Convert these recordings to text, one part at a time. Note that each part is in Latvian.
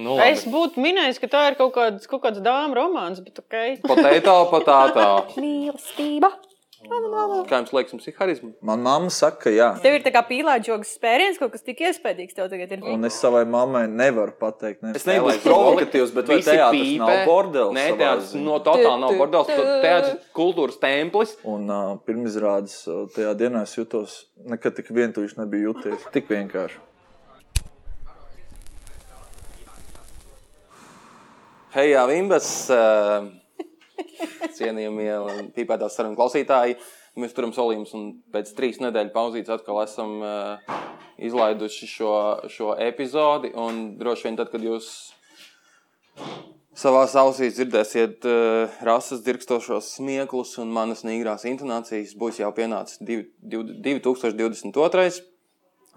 Nu, Es labi. būtu minējis, ka tā ir kaut kāds, kaut kāds dāmas romāns, bet ok. Potato, potato. Mīlestība. Kā jums liekas, jums ir harizma? Man mamma saka, ka jā. Tev ir tā kā pīlāģis spēriens, kaut kas tik iespaidīgs tev tagad ir. Un es savai mammai nevaru pateikt, ne. Es Es nebūšu provokatīvs, bet vai teātris nav bordels? Nē, teātris no totāli nav bordels. Teātris kultūras templis. Un uh, pirmizrādes tajā dienā es jutos, nekad tik vientuļš nebija jūties. Tik vienkārši. Hei, jā, Vimbas, uh, cienījamie pīpētās sarunu klausītāji. Mēs turam solījumus un pēc trīs nedēļu pauzītes atkal esam uh, izlaiduši šo, šo epizodi. Un droši vien tad, kad jūs savā ausīs dzirdēsiet uh, rases dirkstošos smieklus un manas nīgrās intonācijas, būs jau pienācis divi- divi- 2022.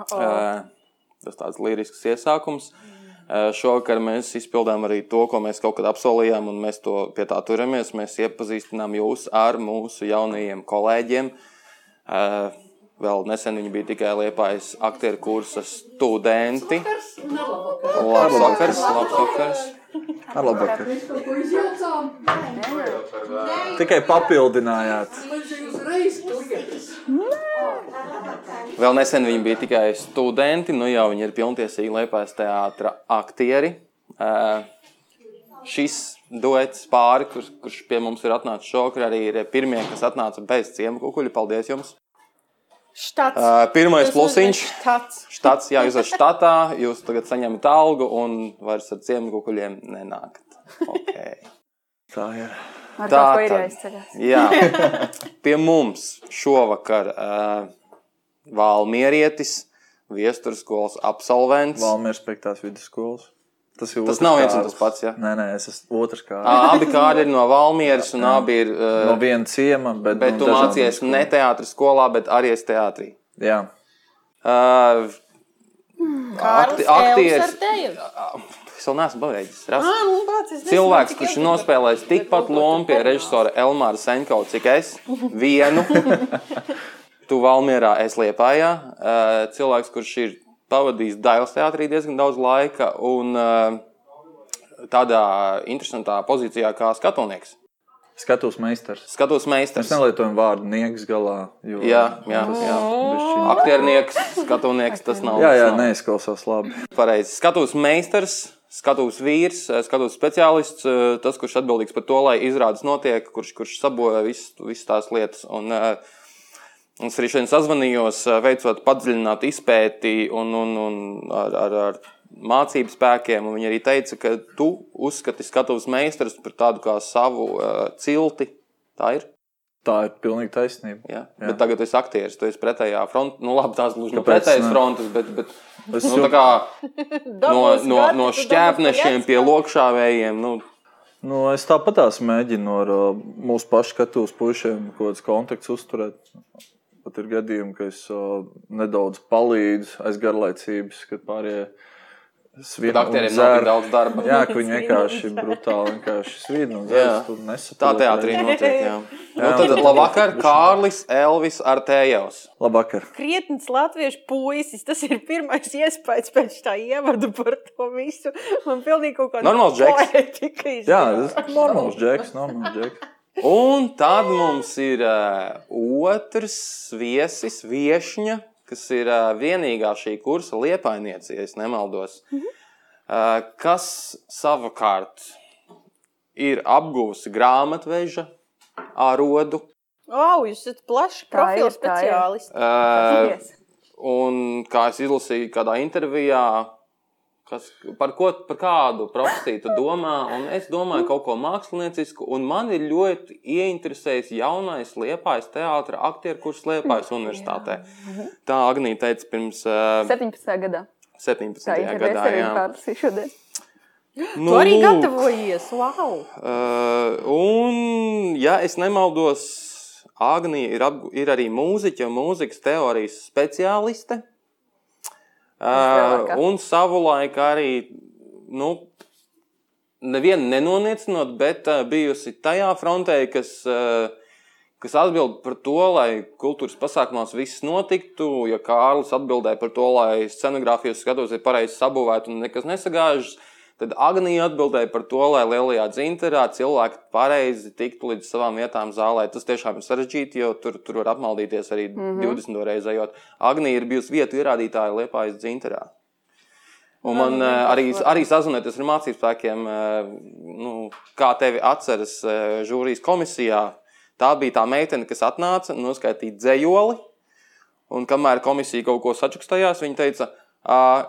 Uh, tas tāds lirisks iesākums. Uh, Šovakar mēs izpildām arī to, ko mēs kaut kad apsolījām, un mēs to pie tā turamies. Mēs iepazīstinām jūs ar mūsu jaunajiem kolēģiem. Vēl nesen viņi bija tikai liepais aktieru kursa studenti. Labs vakars, labs vakars. Ar labvakar. Ko izjaucām. Tikai papildinājāt. Vēl nesen viņi bija tikai studenti, nu jau viņi ir pilntiesīgi liepais teātra aktieri. Uh, šis duets pāri, kurš, kurš pie mums ir atnācis šokar, arī ir pirmie, kas atnāca bez ciemu kukuļa. Paldies jums! Štats. Uh, pirmais Jūs plusiņš. Štats. Štats, jā, jūs esat štatā, jūs tagad saņemat algu un vairs ar ciemu kukuļiem nenākat. Okay. Tā ir. Ar Tā ir tad. jāizceļas. Jā, pie mums šovakar uh, Valmierietis, viesturskolas absolvents. Valmieras piektās vidusskolas. Tas, Tas nav viens un tas pats, jā? Nē, nē, es esmu otrs kā. Abi kādi ir no Valmieras, un abi ir. Uh, No viena ciema, bet, bet no tu mācījies skolām. ne teātris skolā, bet arī es teātrī. Jā. Uh, akti- aktieris- es vēl neesmu pabeidzis. Ras- Ā, nu, nezinu, Cilvēks, kurš ir nospēlējis tikpat lomu pie režisora Elmāra Senko, cik es vienu. Tu Valmierā, es liepājā. Cilvēks, kurš ir pavadījis Dailas teātrī diezgan daudz laika un uh, tādā interesantā pozīcijā kā skatonieks. Skatos meistars. Skatos Mēs meistars. nelietojam vārdu niegs galā. Jo Jā, jā, jā. Aktiernieks, skatonieks, tas nav. jā, jā neizklausās labi. Pareizi. Skatos meistars, skatos vīrs, skatos speciālists, eh, tas, kurš atbildīgs par to, lai izrādes notiek, kurš, kurš sabojā visas, tās lietas. Un, eh, un es arī šodien sazvanījos, veicot padziļinātu izpēti un, un, un ar, ar, ar mācību spēkiem. un Viņi arī teica, ka tu uzskati skatuves meistarus par tādu kā savu uh, cilti. Tā ir. Tā ir pilnīgi taisnība. Jā. Jā. Bet tagad esi aktieris, tu esi pretējā frontē. Nu, labi, tās gluži no Kāpēc pretējas frontes, bet, bet Es nu, jau- tā kā no, no, no šķēpnešiem pie lokšāvējiem. Nu, Nu, es tāpatās mēģinu ar uh, mūsu pašu skatuves puišiem kaut kāds kontakts uzturēt. Pat ir gadījumi, ka es uh, nedaudz palīdzu aiz garlaicības, kad pārējie Kad aktieriem nav tik daudz darba. Jā, ka viņi vienkārši brutāli vienkārši svin un nesaproti. tā teātrī notiek. Jā. Nu, Jā. tad labvakar, Kārlis Elvis Artējovs. Labvakar. Krietns latviešu puisis. Tas ir pirmais iespējas pēc tā ievadu par to visu. Man pilnīgi kaut kāda Normāls džeks. Jā, tas ir normāls džeks, normāls džeks. Un tad mums ir uh, otrs viesis, viesņa, kas ir uh, vienīgā šī kursa liepainiece, ja nemaldos. Uh, kas savukārt ir apguvusi grāmatveža arodu. Au, jūs esat plaši ir. speciālisti. Uh, un kā es izlasīju kādā intervijā, kas, par, ko, par kādu profesiju tu domā, un es domāju kaut ko māksliniecisku, un man ir ļoti ieinteresējis jaunais Liepājas teātra aktieru kurs Liepājas universitātē. Tā Agnija teica pirms uh, 17. gadā. 17. Tā ir gadā. arī jā. pārlasīju šodien. Nu, Tu arī gatavojies, wow! Uh, un, ja es nemaldos, Agnija ir, ir arī mūziķa un mūzikas teorijas speciāliste. Uh, un savulaik arī, nu, nevienu nenoniecinot, bet uh, bijusi tajā frontē, kas, uh, kas atbild par to, lai kultūras pasākumos viss notiktu. Ja Kārlis atbildēja par to, lai scenogrāfijas skatos ir pareizi sabūvēta un nekas nesagāžas, Tad Agnija atbildēja par to, lai lielajā dzinterā cilvēki pareizi tiktu līdz savām vietām zālē. Tas tiešām ir sarežģīti, jo tur, tur var apmaldīties arī mm -hmm. 20 reizes ejot. Agnija ir bijusi vietu ierādītāja Liepājas dzinterā. Un man uh, arī, arī sazināties ar mācību spēkiem, uh, nu, kā tevi atceras uh, žūrijas komisijā. Tā bija tā meitene, kas atnāca, noskaitīja dzējoli. Un kamēr komisija kaut ko sačukstājās, viņa teica,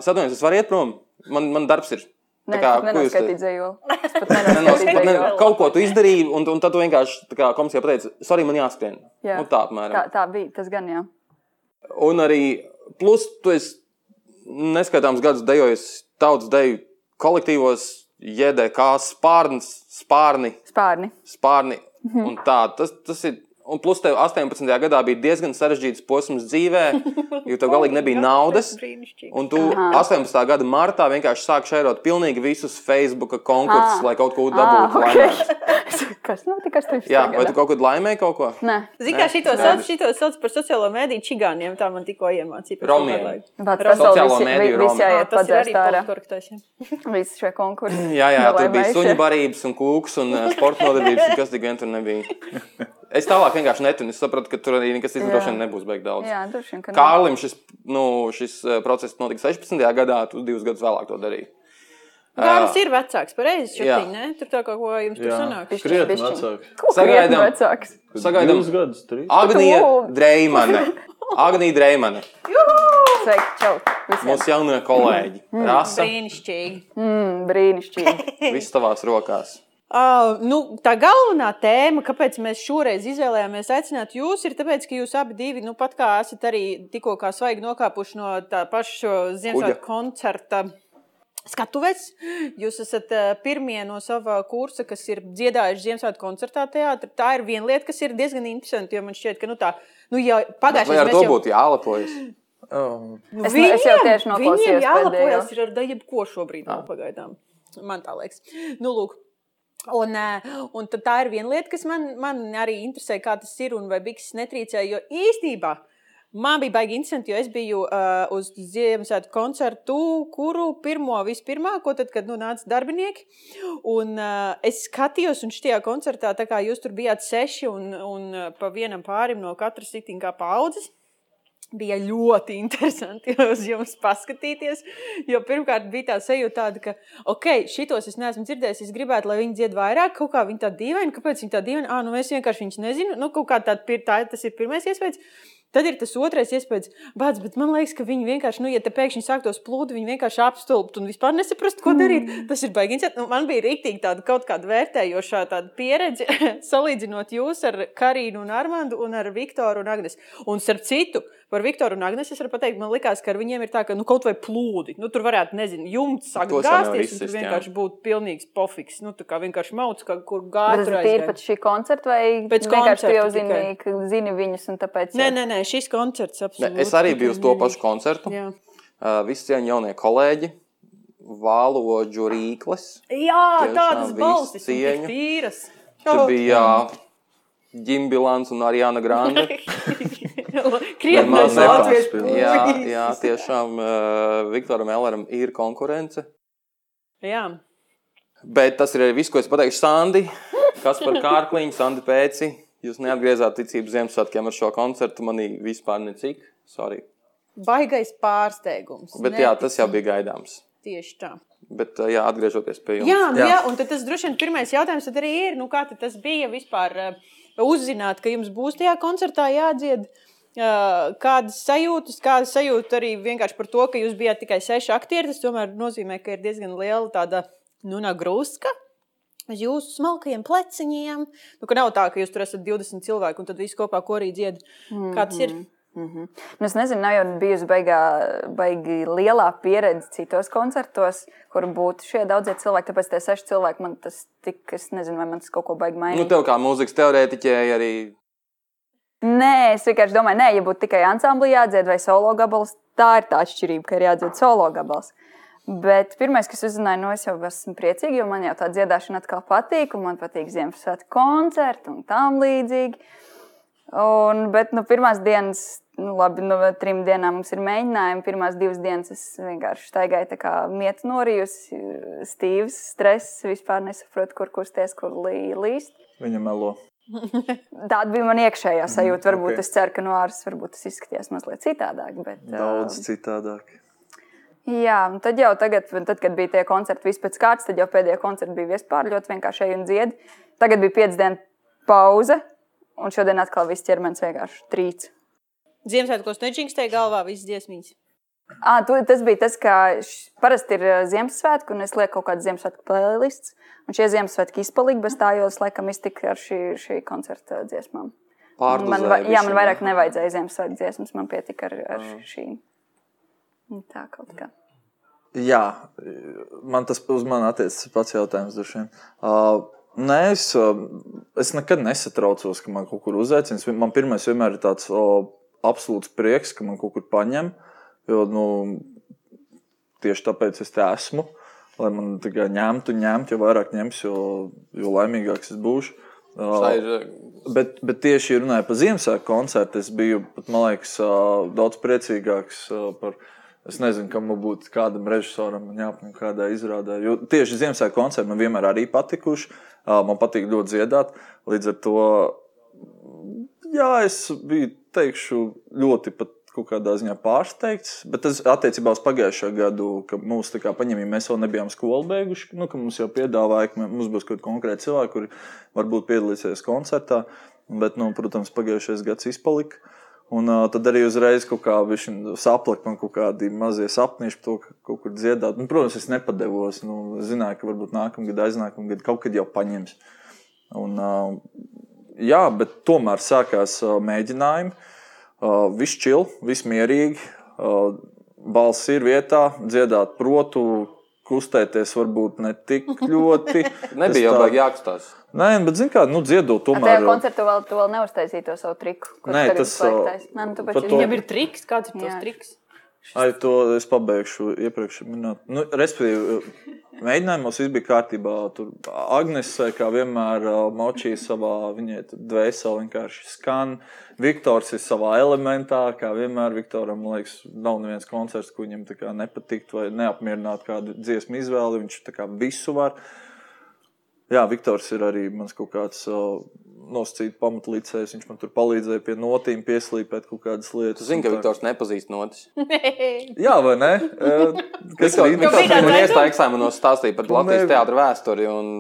es atvainojos, es varu iet prom, man, man darbs ir. Nē, Tā kā, nenoskaitīju dzējoli. Es pat Nenos- nenoskaitīju pat ne, kaut ko tu izdarīji, un, un tad tu vienkārši tā kā komisija pateica, sorry, man jāskrien. Jā. Nu, tā apmēram. Tā, tā bija, tas gan jā. Un arī, plus, tu esi neskaitāms gadus dejojis tautas deju kolektīvos, JDK spārns, spārni, Spārni. spārni. Mhm. Un tā, tas, tas ir. Un plus, tev 18. gadā bija diezgan sarežģīts posms dzīvē, jo tev galīgi nebija naudas. Un tu 18. gada martā vienkārši sāki šērot pilnīgi visus Facebook konkursus, Ah. lai kaut ko Ah, dabūtu. okay. laimēt. Kas notika 18. Jā, vai tu gadā? kaut ko laimēji kaut ko? Nē. Zini, kā šito sauc, šito sauc par sociālo mediju čigāniem, tā man tikko iemācīja. Romiem. Bet Sociālo visi, mediju vi- visi Romi. Jā, jāiet tas ir arī jā. Visi šie konkursi. Jā, jā, tur bija suņu barības, un kūks, un sporta nodarbības, un kas tik vien tur nebija. Es tālāk vienkārši netinu. Es sapratu, ka tur arī nekas vien nebūs beig daudz. Jā, droši vien. Kārlim šis, nu, šis uh, process notika 16. gadā, tu divus gadus vēlāk to darīji. Gārnis ir vecāks, pareizi, šķiet, ne? Tur tā kaut ko jums tur sanāk. Krietni bišķiņ. vecāks. Sagaidām. vecāks? Sagaidām, Divus gadus, trīs. Agnija Dreimane. Agnija Dreimane, Sveiki, čau. Visiem. mūsu jaunie kolēģi. Rasa, Brīnišķīgi. Mm, brīnišķīgi. viss tavās rokās. Uh, nu, tā galvenā tēma, kāpēc mēs šoreiz izvēlējāmies aicināt jūs, ir tas, ka jūs abi divi, nu, pat kā esat arī tikko kā svaigi nokāpuši no tā paša Ziemassvētku koncerta. Skatuves. Jūs esat uh, pirmie no sava kursa, kas ir dziedājuši Ziemassvētku koncertā teātrī. Tā ir viena lieta, kas ir diezgan interesanta, jo man šķiet, ka nu, tā, nu, jau Vai pagājušajā ar to būtu jālepojas? Nu, Es ne- es jau tieši noklausījos Viņiem jālepojas ir ar jebko šobrīd, nav pagaidām. Man tā liekas. Nu, lūk. Un, eh, un tā ir viena lieta, kas man, man arī interesē, kā tas ir un vai Bikses netrīcēja. Jo īstenībā man bija baigi interesanti, jo es biju uh, uz Ziemassvētku koncertu, kuru pirmo, vispirmā, ko tad, kad nu, nāca darbinieki. Un uh, es skatījos, un šajā koncertā, tā kā jūs tur bijāt seši un, un pa vienam pārim no katras sitīm kā paudzes bija ļoti interesanti uz jums paskatīties. Jo pirmkārt, bija tā sajūta, tāda, ka, ok, šitos es neesmu dzirdējis. Es gribētu, lai viņi dzied vairāk, kaut kā viņi tā dīvaini, kāpēc viņi tā dīvaini. Ah, nu es vienkārši viņus nezinu. Nu, kaut kā tā, pir- tā tas ir pirmais iespējas. Tad ir tas otrais iespējas, Bāc, bet man liekas, ka viņi vienkārši, nu, ja te pēkšņi sāktos plūdi, viņi vienkārši apstulbt un vispār nesaprast, ko darīt. Tas ir interesanti. Nu, man bija rīktīgi tāda kaut kāda vērtējošā tāda pieredze, salīdzinot jūs ar Karīnu un Armandu un ar Viktoru un Agnes. Un starp citu, par Viktoru un Agnes es varu pateikt, man likās, ka ar viņiem ir tā, ka nu, kaut vai plūdi. Nu, tur varētu, nezinu, jumts sākt To es jau nevaru gāzties, un tur izsist, jā. vienkārši būtu pilnīgs pofiks. Nu, tā kā vienkārši mauts, kā, kur Bet gāja. tas ir pēc šī koncerta, vai Pēc vienkārši tu jau koncerta zini, ka zini viņus un tāpēc. Nē, nē, nē, šis koncerts Ne, absolūti. es arī biju uz to pašu koncertu. Jā. Uh, visi cieņi jaunie kolēģi, vāloģu rīkles. Jā, tādas balsis, cieņu. tīras. Tur bija Ģimbilants un Arijana Grande. Latviešu nepārspīlēja. Jā, jā, tiešām uh, Viktoram Elleram ir konkurence. Jā. Bet tas ir arī viss, ko es pateikšu Sandi. Kas par kārkliņu, Sandi Pēci. Jūs neatgriezāt ticību Ziemassvētkiem ar šo koncertu. Manī vispār necik. Sorry. Baigais pārsteigums. Bet jā, tas jau bija gaidāms. Tieši tā. Bet uh, jā, atgriežoties pie jums. Jā, nu, jā. Jā. un tad tas droši vien pirmais jautājums tad arī ir, nu, kā tad tas bija vispār uh, uzzināt, ka jums būs tajā koncertā jādzied. Uh, kādas sajūtas, kādas sajūtas arī vienkārši par to, ka jūs bijāt tikai seši aktieri. Tas tomēr nozīmē, ka ir diezgan liela tāda nu, grūska uz jūsu smalkajiem pleciņiem. Nu, nav tā, ka jūs tur esat 20 cilvēki un tad visi kopā korī dzied. Kā tas ir? Mm -hmm. nu, es nezinu, nav jau bijusi baigā, baigi lielā pieredze citos koncertos, kur būtu šie daudzie cilvēki. Tāpēc tie seši cilvēki man tas tik, es nezinu, vai man tas kaut ko baigi mainīt. Nu, tev kā mūzikas teorētiķei arī Nē, es vienkārši domāju, nē, ja būtu tikai ansamblī jādzied vai solo gabals, tā ir tā atšķirība, ka ir jādzied solo gabals. Bet pirmais, kas uzzināja, no es jau esmu priecīga, jo man jau tā dziedāšana atkal patīk, un man patīk Ziemassvētku koncerti un tam līdzīgi. Un, bet nu, pirmās dienas, nu, labi, no trim dienām mums ir mēģinājumi. Pirmās divas dienas es vienkārši staigāju tā kā mietu norijus, stīvs, stress, vispār nesaprotu, kur kusties, kur lī, līst. Viņa melo. Tāda bija man iekšējā sajūta. Varbūt ok. okay. es ceru, ka no ārpuses varbūt tas izskatījās mazliet citādāk. Bet, Daudz ā, citādāk. Jā, un tad jau tagad, tad, kad bija tie koncerti vispār pēc kārtas, tad jau pēdējie koncerti bija vispār ļoti vienkārši ej un dziedi. Tagad bija piecas dienu pauze, un šodien atkal viss ķermenis vienkārši trīc. Ziemassvētkos neģingstēja galvā visas dziesmīs. À, tu, tas bija tas, ka parasti ir Ziemassvētku, un es lieku kaut kādu Ziemassvētku playlistu. Un šie Ziemassvētki izpalika bez tā, jo es laikam iztiku ar šī, šī koncerta dziesmām. Man, jā, man vairāk nevajadzēja Ziemassvētku dziesmas, man pietika ar, ar šīm. Un Tā kaut kā. Jā, man tas uz mani attiecas pats jautājums. Uh, nē, es, uh, es nekad nesatraucos, ka man kaut kur uzaicina. Man pirmais vienmēr ir tāds uh, absolūts prieks, ka man kaut kur paņem. Jo, nu, tieši tāpēc es te esmu. Lai man tā kā ņemtu, ņemtu, jo vairāk ņems, jo, jo laimīgāks es būšu. Ir Bet, bet tieši runājot par Ziemassvētku koncertu, es biju pat, man liekas, daudz priecīgāks par. Es nezinu, kam būtu kādam režisoram jāapņem kādā izrādē. Jo tieši Ziemassvētku koncerti man vienmēr arī patikuši. Man patīk ļoti dziedāt. Līdz ar to, jā, es biju, teikšu, ļoti pat kaut kādā ziņā pārsteigts. Bet tas attiecībā uz pagājušo gadu, kad mūs tā kā paņēma, mēs vēl nebijām skolu beiguši, nu, ka mums jau piedāvāja, ka mums būs kaut kādi konkrēti cilvēki, kuri varbūt piedalīsies koncertā. Bet, nu, protams, pagājušais gads izpalika. Un uh, tad arī uzreiz kaut kā saplaka man kaut kādi mazie sapniši par to, ka kaut kur dziedāt. Nu, protams, es nepadevos. Nu, zināju, ka varbūt nākamgad, aiznākamgad kaut kad jau paņems. Un, uh, jā, bet tomēr sākās uh, mēģinājumi. Uh, viss čil, viss mierīgi. Uh, balss ir vietā, dziedāt protu, kustēties varbūt ne tik ļoti. nebija jau tā- jākustās. Nē, bet zini kā, nu dziedot Ar tajā tomēr. koncertā vēl, tu vēl neuztaisīji to savu triku. Nē, tas, slēgtais. Nē, nu, tu par pēc to- Viņam ir triks, kāds ir tas triks? Ai, to es pabeigšu iepriekš minēt. Nu, respektīvi, mēģinājumos viss bija kārtībā. Tur Agnese, kā vienmēr, močīja savā, viņai dvēseli vienkārši skan. Viktors ir savā elementā, kā vienmēr. Viktoram, liekas, nav neviens koncerts, ko viņam nepatikt vai neapmierināt kādu dziesmu izvēli. Viņš visu var. Jā, Viktors ir arī mans kaut kāds uh, nosacīts pamatlīdzējs. Viņš man tur palīdzēja pie notīm, pieslīpēt kaut kādas lietas. Tu zini, ka. Viktors nepazīst notis. Jā, vai ne? Kas ir Viktors bija tāds man aizdoms? iestāja eksāmenos stāstīja par Latvijas teātra vēsturi. Un...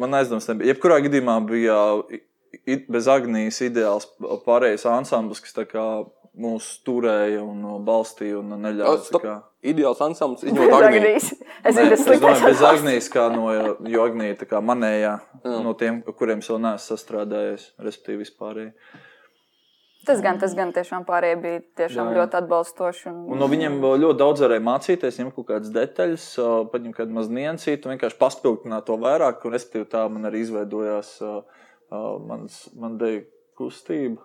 Man aizdoms nebija. Jebkurā gadījumā bija bez Agnijas ideāls pārējais ansamblis, kas tā kā mūs turēja un balstīja un neļāva. stop. kā- Ideāls ansamblis, izņemot. Agnijas. Es tas es domāju, sliktais. bez Agnijas, kā no, jo Agnija tā kā manējā no tiem, kuriem es vēl neesmu sastrādājies, respektīvi vispārēji. Tas gan, tas gan tiešām pārējie bija tiešām Jā, jā. ļoti atbalstoši. Un, Un no viņiem ļoti daudz varēja mācīties, ņemt kaut kādas detaļas, paņemt kādu mazu niansītu, vienkārši paspildināt to vairāk. Un, respektīvi, tā man arī izveidojās ā, ā, mans, man deju kustība.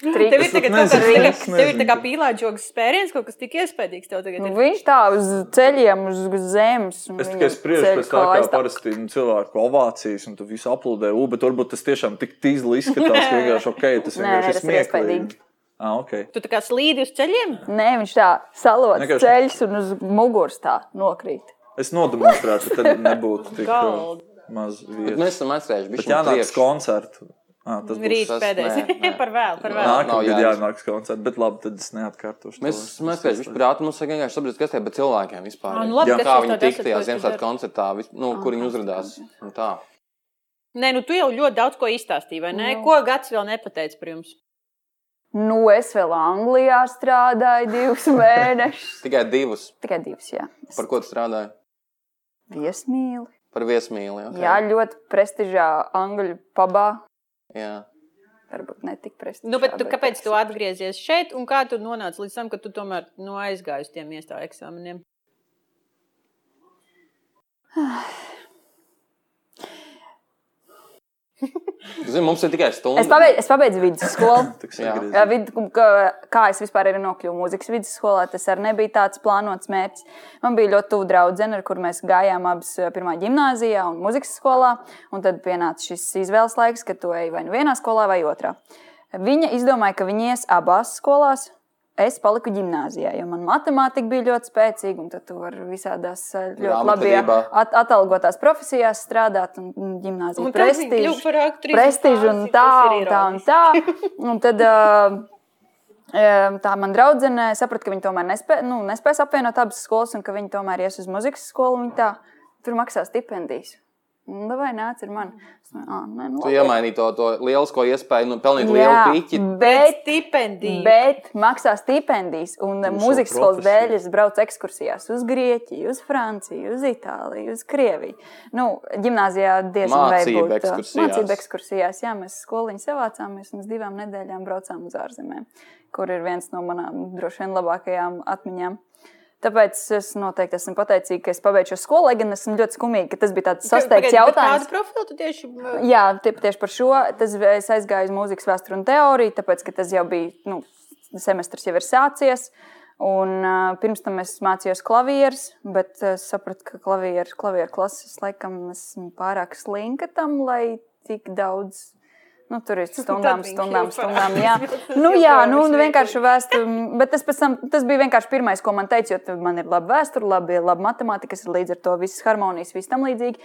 Triks. Tev ir tagad kaut kāds, es tev ir tā kā pīlāģogas spēriens, kaut kas tik iespaidīgs tev tagad Nu, ir. viņš tā uz ceļiem, uz zemes. Es tikai spriežu pēc tā, kā parasti cilvēku ovācijas, un tu visu aplaudē, u, bet varbūt tas tiešām tik tīzli izskatās, ka vienkārši ok, tas vienkārši ir smieklīgi. Ah, okay. Tu tā kā slīdi uz ceļiem? Nē, viņš tā salot Vienkārši- ceļus un uz muguras tā nokrīt. Es nodemonstrētu, tad nebūtu tik uh, maz vietas. mēs esam Bet ka jānāk uz koncertu. Ah, tas būs Rīt tas- pēdējais. nē, nē. par vēlu, par vēlu. Nā. nākamā gada jānāk uz koncertu, bet labi, tad es neatkārtošu. to. Mēs atcerējušies, ka prātā mums vajag vienkārši saprast, kas tie par cilvēkiem vispār ir. nu labi, Jā, kā viņi tādi tik esat, tajā Ziemassvētku koncertā, vis- nu, kur viņi uzrādās. Nē, nu tu jau ļoti daudz ko izstāstīji, vai ne? Nu. Ko gads vēl nepateica par jums? Nu, es vēl Anglijā strādāju divus mēnešus. Tikai divus. Tikai divus, jā. Par ko tu strādāji? Viesmīli. Par viesmīli. Okay. Jā, ļoti prestižā angļu pabā. Jā. Varbūt ne tik prestižā. Nu, bet tu, kāpēc tas- tu atgriezies šeit un kā tu nonāci līdz tam, ka tu tomēr nu, aizgāji uz tiem iestāju eksāmeniem? Zini, mums ir tikai stunda. Es pabeidzu, es pabeidzu vidusskolu. Jā. vid, kā, kā es vispār arī nokļuvu mūzikas vidusskolā, tas arī nebija tāds plānots mērķis. Man bija ļoti tuva draudzene, ar kuru mēs gājām abas eh, pirmā gimnājā un mūzikas skolā. Un tad pienāca šis izvēles laiks, kad tu ej vai nu vienā skolā vai otrā. Viņa izdomāja, ka viņa ies abās skolās. Es paliku gimnājā, jo man matemātika bija ļoti spēcīga, un tad tu vari visādās eh, ļoti labi at atalgotās profesijās strādāt. Un, aktrisi un prestižu un tā, un tā, un tā. Un tad uh, um, tā man draudzene saprata, ka viņa tomēr nespē, nu, nespēs apvienot abas skolas, un ka viņa tomēr ies uz muzikas skolu. Viņa tā, tur maksā stipendijas. Nu, vai nāc ar mani? "Ā, nē, nu, Tu labi." iemainīji to, to lielisko iespēju nu, pelnīt Jā, lielu pīķi. bet, Stipendija. bet maksā stipendijas. Un Uz mūzikas skolas dēļ es braucu ekskursijās uz Grieķiju, uz Franciju, uz Itāliju, uz Krieviju. Nu, gimnājā diezgan uh, ekskursijās. Mācību ekskursijās. Jā, mēs skoliņu savācāmies un uz divām nedēļām braucām uz ārzemēm, kur ir viens no manām droši vien labākajām atmiņām. Tāpēc es noteikti esmu pateicīga, ka es pabeidzu skolu, lai gan esmu ļoti skumīga, ka tas bija tāds sasteigts jautājums. Kādu profilu tu tieši Jā, tie- tieši par šo. Tas, es aizgāju uz mūzikas vēsturi un teoriju, tāpēc ka tas jau bija, nu, semestris jau ir sācies. Un, uh, pirms tam es mācījos klavierus, bet es sapratu, ka klavieru klases laikam esmu pārāk slinka tam, lai tik daudz. Nu, tur ir stundām, viņš stundām, stundām. parādīs, Jā, nu, jā nu, veikali. vienkārši vēsture. Bet tas, pēc tam, tas bija vienkārši pirmais, ko man teica, jo man ir laba vēsture, labi, laba matemātika, kas ir līdz ar to visas harmonijas, viss tam līdzīgi.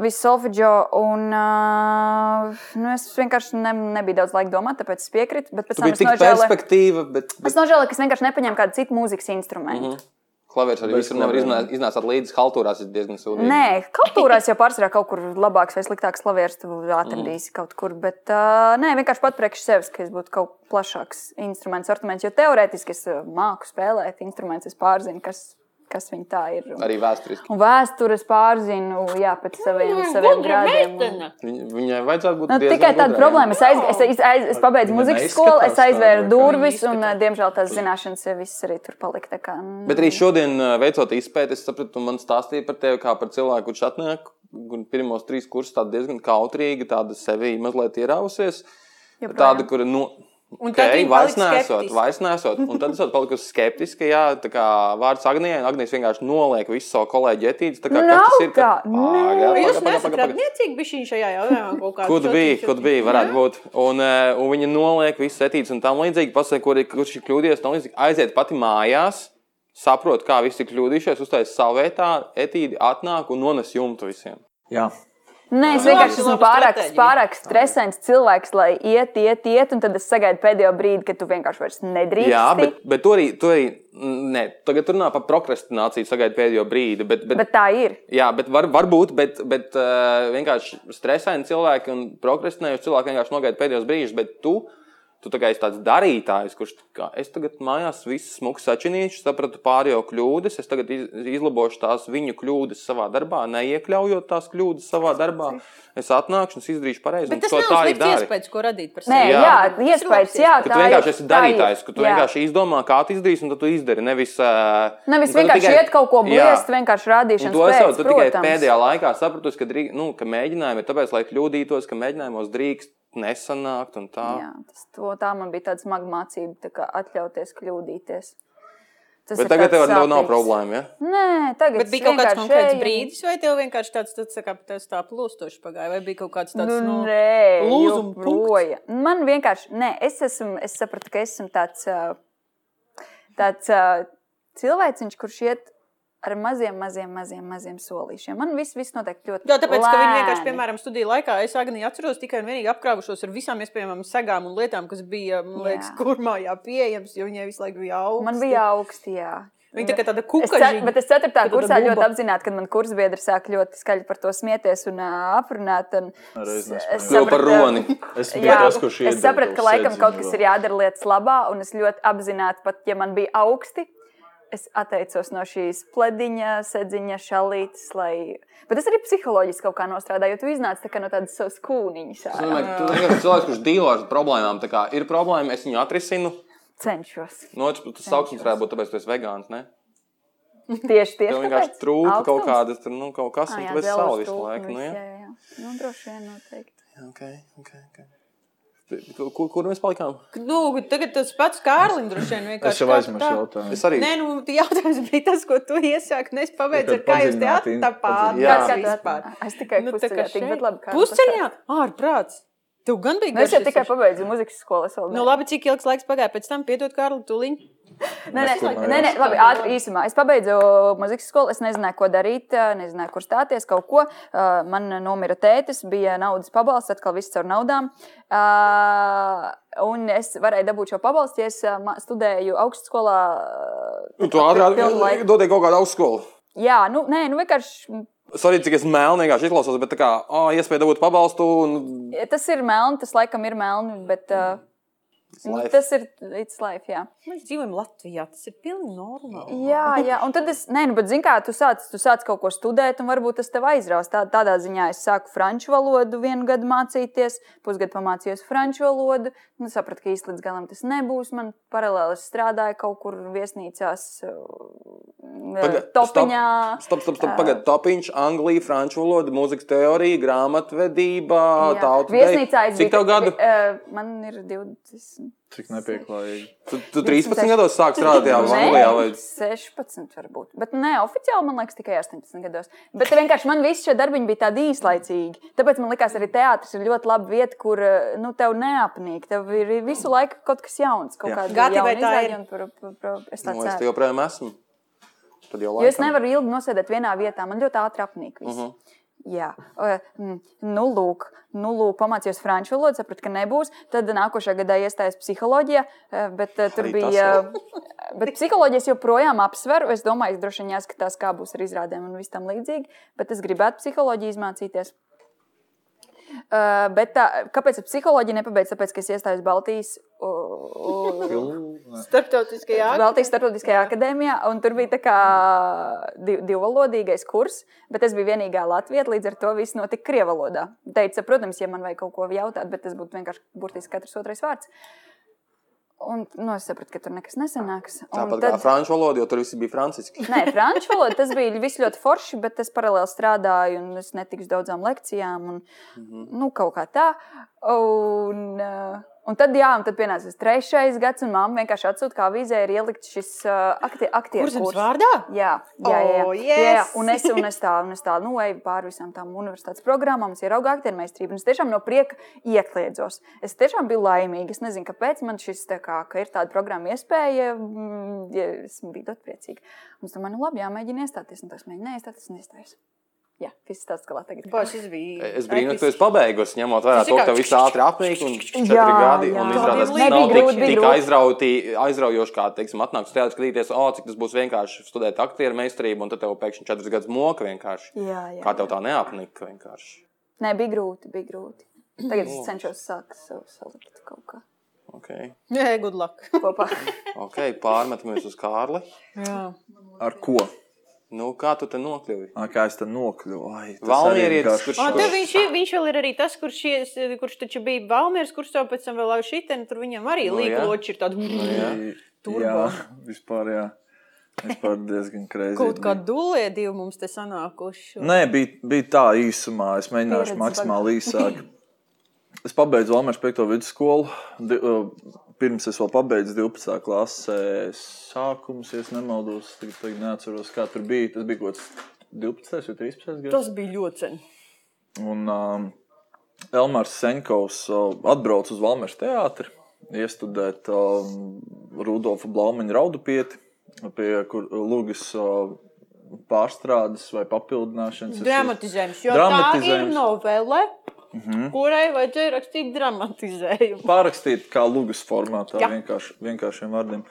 Visu solfeģo, un uh, nu, es vienkārši ne, nebiju daudz laika domāt, tāpēc es piekrītu. Bet pēc tam es tik nožēloju, perspektīva, bet, es nožēloju, ka es vienkārši nepaņēmu kādu citu mūzikas instrumentu. Mm klavieris arī visur nevar iznākt, iznācāt līdzi haltūrās. Ir diezgan sūdīgi. Nē, kultūrās jau pārsvarā kaut kur labāks vai sliktāks klavieris tu atradīsi mm. kaut kur. Bet uh, nē, vienkārši pat priekš sevis, ka es būtu kaut plašāks instruments, sortiments. Jo teorētiski es māku spēlēt instrumentus, es pārzinu, kas, kas viņi tā ir. Un, Arī vēsturiski. un vēstures pārzinu, jā, pēc saviem, saviem grādiem. Un... Viņ- Viņai vajadzētu būt Nu, tikai tāda problēma. Es, aiz, es, es, aiz, es pabeidzu Viņa muzikas skolu, es aizvēru durvis, viņa un, diemžēl, tās zināšanas jau viss arī tur palika. tā Kā, mm, Bet arī šodien, veicot izpēti, es sapratu, man stāstīja par tevi kā par cilvēku, kurš atnāk, pirmos trīs kursus tāda diezgan kautrīga, tāda sevi mazliet ierausies. Joprojām. Tāda, kura, nu, Un okay, tad viņa vairs nesot, vairs nesot. Un tad es esmu palikusi skeptiska, jā, tā kā vārds Agnijai, un Agnijas vienkārši noliek visu savu kolēģi etīdes. Tā kā Nav kas tas ir? Ka- nē. Jūs nesat radniecīgi bišķiņ šajā jautājumā kaut kādā Kur bija, kur bija, varētu būt. Un, eh, un viņa noliek visas etīdes un tam līdzīgi. Pasaka, kur ir, kurš ir kļūdījies, tam līdzīgi. Aiziet pati mājās, saprot, kā visi ir kļūdījušies, uztaisīt savu vietā, etīdi atnāk un nones jumtu visiem. Jā, Nē, es Labi, vienkārši esmu pārāk, pārāk stresains cilvēks, lai iet, iet, iet, un tad es sagaidu pēdējo brīdi, kad tu vienkārši vairs nedrīkst. Jā, bet, bet tur arī, tur arī ne, tagad runā par prokrastināciju, sagaidīt pēdējo brīdi. Bet, bet, bet tā ir. Jā, bet var, varbūt, bet, bet uh, vienkārši stresaini cilvēki un prokrastinējuši cilvēki vienkārši nogaida pēdējos brīžus, bet tu, tu tā kā esi tāds darītājs, kurš kā, es tagad mājās visu smuku sačinīšu, sapratu pārējo kļūdas, es tagad iz, izlabošu tās viņu kļūdas savā darbā, neiekļaujot tās kļūdas savā darbā. Es atnākšu un izdarīšu pareizi. Bet tas tā dari. iespējas, ko radīt par Nē, sevi. jā, Jā. jā iespējas, jā, Ka tu vienkārši ir, esi tā darītājs, ir, ka tu jā. vienkārši izdomā, kā tu izdarīsi, un tad tu izdari. Nevis, uh, Nevis tu vienkārši tikai- iet kaut ko Jā. bliest, vienkārši Un rādīšanas to es jau tikai pēdējā laikā sapratu, ka, nu, ka mēģinājumi ir tāpēc, lai kļūdītos, ka mēģinājumos drīkst nesanākt un tā. Jā, tas, to, tā man bija tāda smaga mācība, tā kā atļauties kļūdīties. Tas Bet tagad tev nav sāpīgs. problēma. Ja? Nē, tagad Bet bija kaut kāds konkrēts un- brīdis, vai tev vienkārši tāds, tāds tā tas tā plūstoši pagāja, vai bija kaut kāds tāds, Nu, nu, nē, lūzuma joprojām. Man vienkārši, nē, es, esmu, es sapratu, ka esmu tāds, tāds cilvēciņš, kurš iet ar maziem, maziem, maziem, maziem solīšiem. Man viss, viss notiek ļoti Jā, tāpēc, ka viņi vienkārši, lēni. piemēram, studiju laikā, es Agniju atceros tikai un vienīgi apkrāvušos ar visām iespējamām segām un lietām, kas bija, man liekas, Jā. kurmājā pieejams, jo viņai visu laiku bija augsts. Man bija augsti, jā. Viņa tā kā tāda cet, bet es 4. tāda kursā ļoti apzināti, kad man kursbiedri sāk ļoti skaļi par to smieties un uh, aprunāt. Un es- Vēl par sapratu, roni. es Jā, tas, es sapratu, ka laikam kaut kas ir jādara lietas labā, un es ļoti apzināti, pat ja man bija augsti, es atteicos no šīs plediņa, sēdziņa, šalītes. Lai... Bet tas arī psiholoģiski kaut kā nostrādāja, jo tu iznāc tā no tādas savas kūniņas. Es domāju, ka tu vienkārši cilvēks, kurš dīlo ar problēmām. Tā kā ir problēma, es viņu atrisinu. Cenšos. No otras puses, tas sauksmes varētu būt, tāpēc, ka tu esi vegāns. Ne? Tieši tieši Tev vienkārši trūka kaut tur, nu, kaut kas, Ā, un jā, tu esi dzelzs savu visu laiku. Nu, jā, jā. jā, jā. Nu, droši vien noteikti. Okay, okay, okay. Kur, kur mēs palikām? Nu, tagad tas pats Kārlis droši vien vienkārši. Es jau aizmirsu tā- jautājumu. Es arī. Nē, nu, jautājums bija tas, ko tu iesāki, es pabeidzu, ar kā jūs te attapāt. Jā. Tā- vispār? Es tikai Nu, pusceļā tik, bet labi. kā Pusceļā? Ārprāts. Tu gan biji Nu, es jau tikai pabeidzu muzikas skolu. es vēl Nu, labi, cik ilgs laiks pagāja pēc tam, piedod Kārli, tuliņ. Nē, nē, nē, nē, labi, ātri īsumā. Es pabeidzu muzikas skolu, es nezināju, ko darīt, ā, nezināju, kur stāties, kaut ko. Ā, Man nomira tētis, bija naudas pabalsts, atkal viss caur naudām. Ā, Un es varēju dabūt šo pabalstu, ja es studēju augstskolā. Nu, tu ātrāk pilnu laiku. dodies kaut kādu augstskolu. Jā, nu, nē, nu vienkārši Sorry, cik es melni vienkārši izklausos, bet tā kā, oh, iespēja dabūt pabalstu. Un... tas ir melni, tas laikam ir melni, bet ā, nu, tas ir it's life. Jā. Mēs dzīvojam Latvijā, tas ir pilnīgi normāli. Jā, jā, un tad es, nē, nu, bet zini, kā tu sāc, tu sāc kaut ko studēt, un varbūt tas tev aizraus. Tā, tādā ziņā es sāku franču valodu vienu gadu mācīties, pusgadu pamācījos franču valodu. Nu, sapratu, ka īsti līdz galam tas nebūs. Man paralēli es strādāju kaut kur viesnīcās, Paga- topiņā. Stop, stop, stop. Pagaidiet, topiņš, Anglija, franču valoda, mūzikas teorija, grāmatvedība, tauta. Viesnīcā es Cik biju- tev gadu? eh, Man ir 20. Cik nepieklājīgi. Tu, tu 13 gados sāki strādāt jā, Anglijā. Vai... 16 varbūt. Bet ne, oficiāli man liekas tikai 18 gados. Bet vienkārši man visi šie darbiņi bija tādi īslaicīgi. Tāpēc man liekas, arī teātris ir ļoti laba vieta, kur eh, nu, tev neapnīk. Tev ir visu laiku kaut kas jauns. Kaut kāda jauna vai tā ir? par- par- par- Es tā Nu, es joprojām esmu. Jau Jo es nevaru ilgi nosēdēt vienā vietā. Man ļoti ātri apnīk. viss. Mhm. Jā, nu, lūk, nu, lūk, pamācījos franču valodu, sapratu, ka nebūs. Tad nākošajā gadā iestājos psiholoģijā, bet uh, tur Arī bija. Bet psiholoģijas joprojām apsveru. Es domāju, ka droši vien jāskatās, kā būs ar izrādēm un viss tam līdzīgi. Bet es gribētu psiholoģiju izmācīties. Uh, bet tā, kāpēc ar psiholoģiju nepabeidzu? Tāpēc, ka es iestājos Baltijas. Uh, uh, Starptautiskajā Baltijas Startautiskajā akadēmijā, un tur bija tā kā div, divvalodīgais kurs, bet es biju vienīgā Latvijā, līdz ar to viss notika krievu valodā. Teica, protams, ja man vajag kaut ko jautāt, bet tas būtu vienkārši burtiski katrs otrais vārds. Un nu, es sapratu, ka tur nekas nesanāks. Tāpat kā franču valoda, jo tur viss bija franciski. Nē, franču valoda tas bija ļoti forši, bet es paralēli strādāju, un es netiku daudzām lekcijām, un Mhm. nu, kaut kā tā. Un, uh, un tad, jā, un tad pienāca trešais gads, un mamma vienkārši atsūta, kā vīzē ir ielikt šis uh, aktie, aktieru kurs. vārdā? Jā, jā, jā. jā. Oh, jā, jā. yes! Un, es, un es tā, un es tā nu, eju pāri visām tām universitātes programmām, es ieraugu aktieru meistarību. un Es tiešām no prieka iekļiedzos. Es tiešām biju laimīga. Es nezinu, kāpēc man šis tā kā, ka ir tāda programma iespēja. mm, Ja es biju ļoti priecīga. Un es domāju, nu labi, jāmēģina iestāties. Un tas mēģināja iestāties un iestājos. Jā, viss tāds galā tagad. Boš, šis bija. Es brīnos, ka tu esi pabeigusi, ņemot vērā to, ka viss ātri apnīk un četri Jā, gadi. jā. Un Tā izrādās, ka nav tik, tik aizrauti, aizraujoši, kā, teiksim, atnākt uz teātris skatīties, o, cik tas būs vienkārši studēt aktieru meistarību, un tad tev pēkšņi četras gadus moka vienkārši. Jā, jā. Kā tev tā neapnika vienkārši? Nē, bija grūti, bija grūti. Tagad es cenšos sākt savu salikt kaut kā Okay. Jā, good luck. kopā. ok, pārmetamies uz Kārli. Jā. Ar ko? Nu, kā tu te nokļuvi? Ā, Kā es te nokļuvu? Ai, tas Valmierietis, kurš- Un tev viņš, ir- viņš vēl ir arī tas, kurš, ies- kurš taču bija Valmieras kursā, pēc tam vēl šitien, tur viņam arī Nu, nu, līkloči ir tādi. jā. Turbo. Jā, vispār jā. Vispār diezgan kreizīgi. Kaut kā dulē divi mums te sanākuši. Nē, bija, bija tā īsumā. Es mēģināšu Pieredze maksimāli īsāk. Es pabeidzu Latvijas 5. vidusskolu. Uh, pirms es vēl pabeidzu 12. klasē sākums, ja es nemaldos. Tagad, tagad neatceros, kā tur bija. Tas bija kaut kāds 12. vai 13. gads. Tas bija ļoti sen. Un um, Elmārs Senkovs uh, atbrauca uz Valmēras teātri, iestudēt um, Rudolfa Blaumaņa raudupieti, pie kur lūgas uh, pārstrādes vai papildināšanas. Dramatizējums. Jo tā ir Dramatizējums. novele, mm -hmm. kurai vajadzēja rakstīt dramatizējumu. Pārrakstīt kā lūgas formātā, Jā. vienkārši, vienkāršiem vārdiem.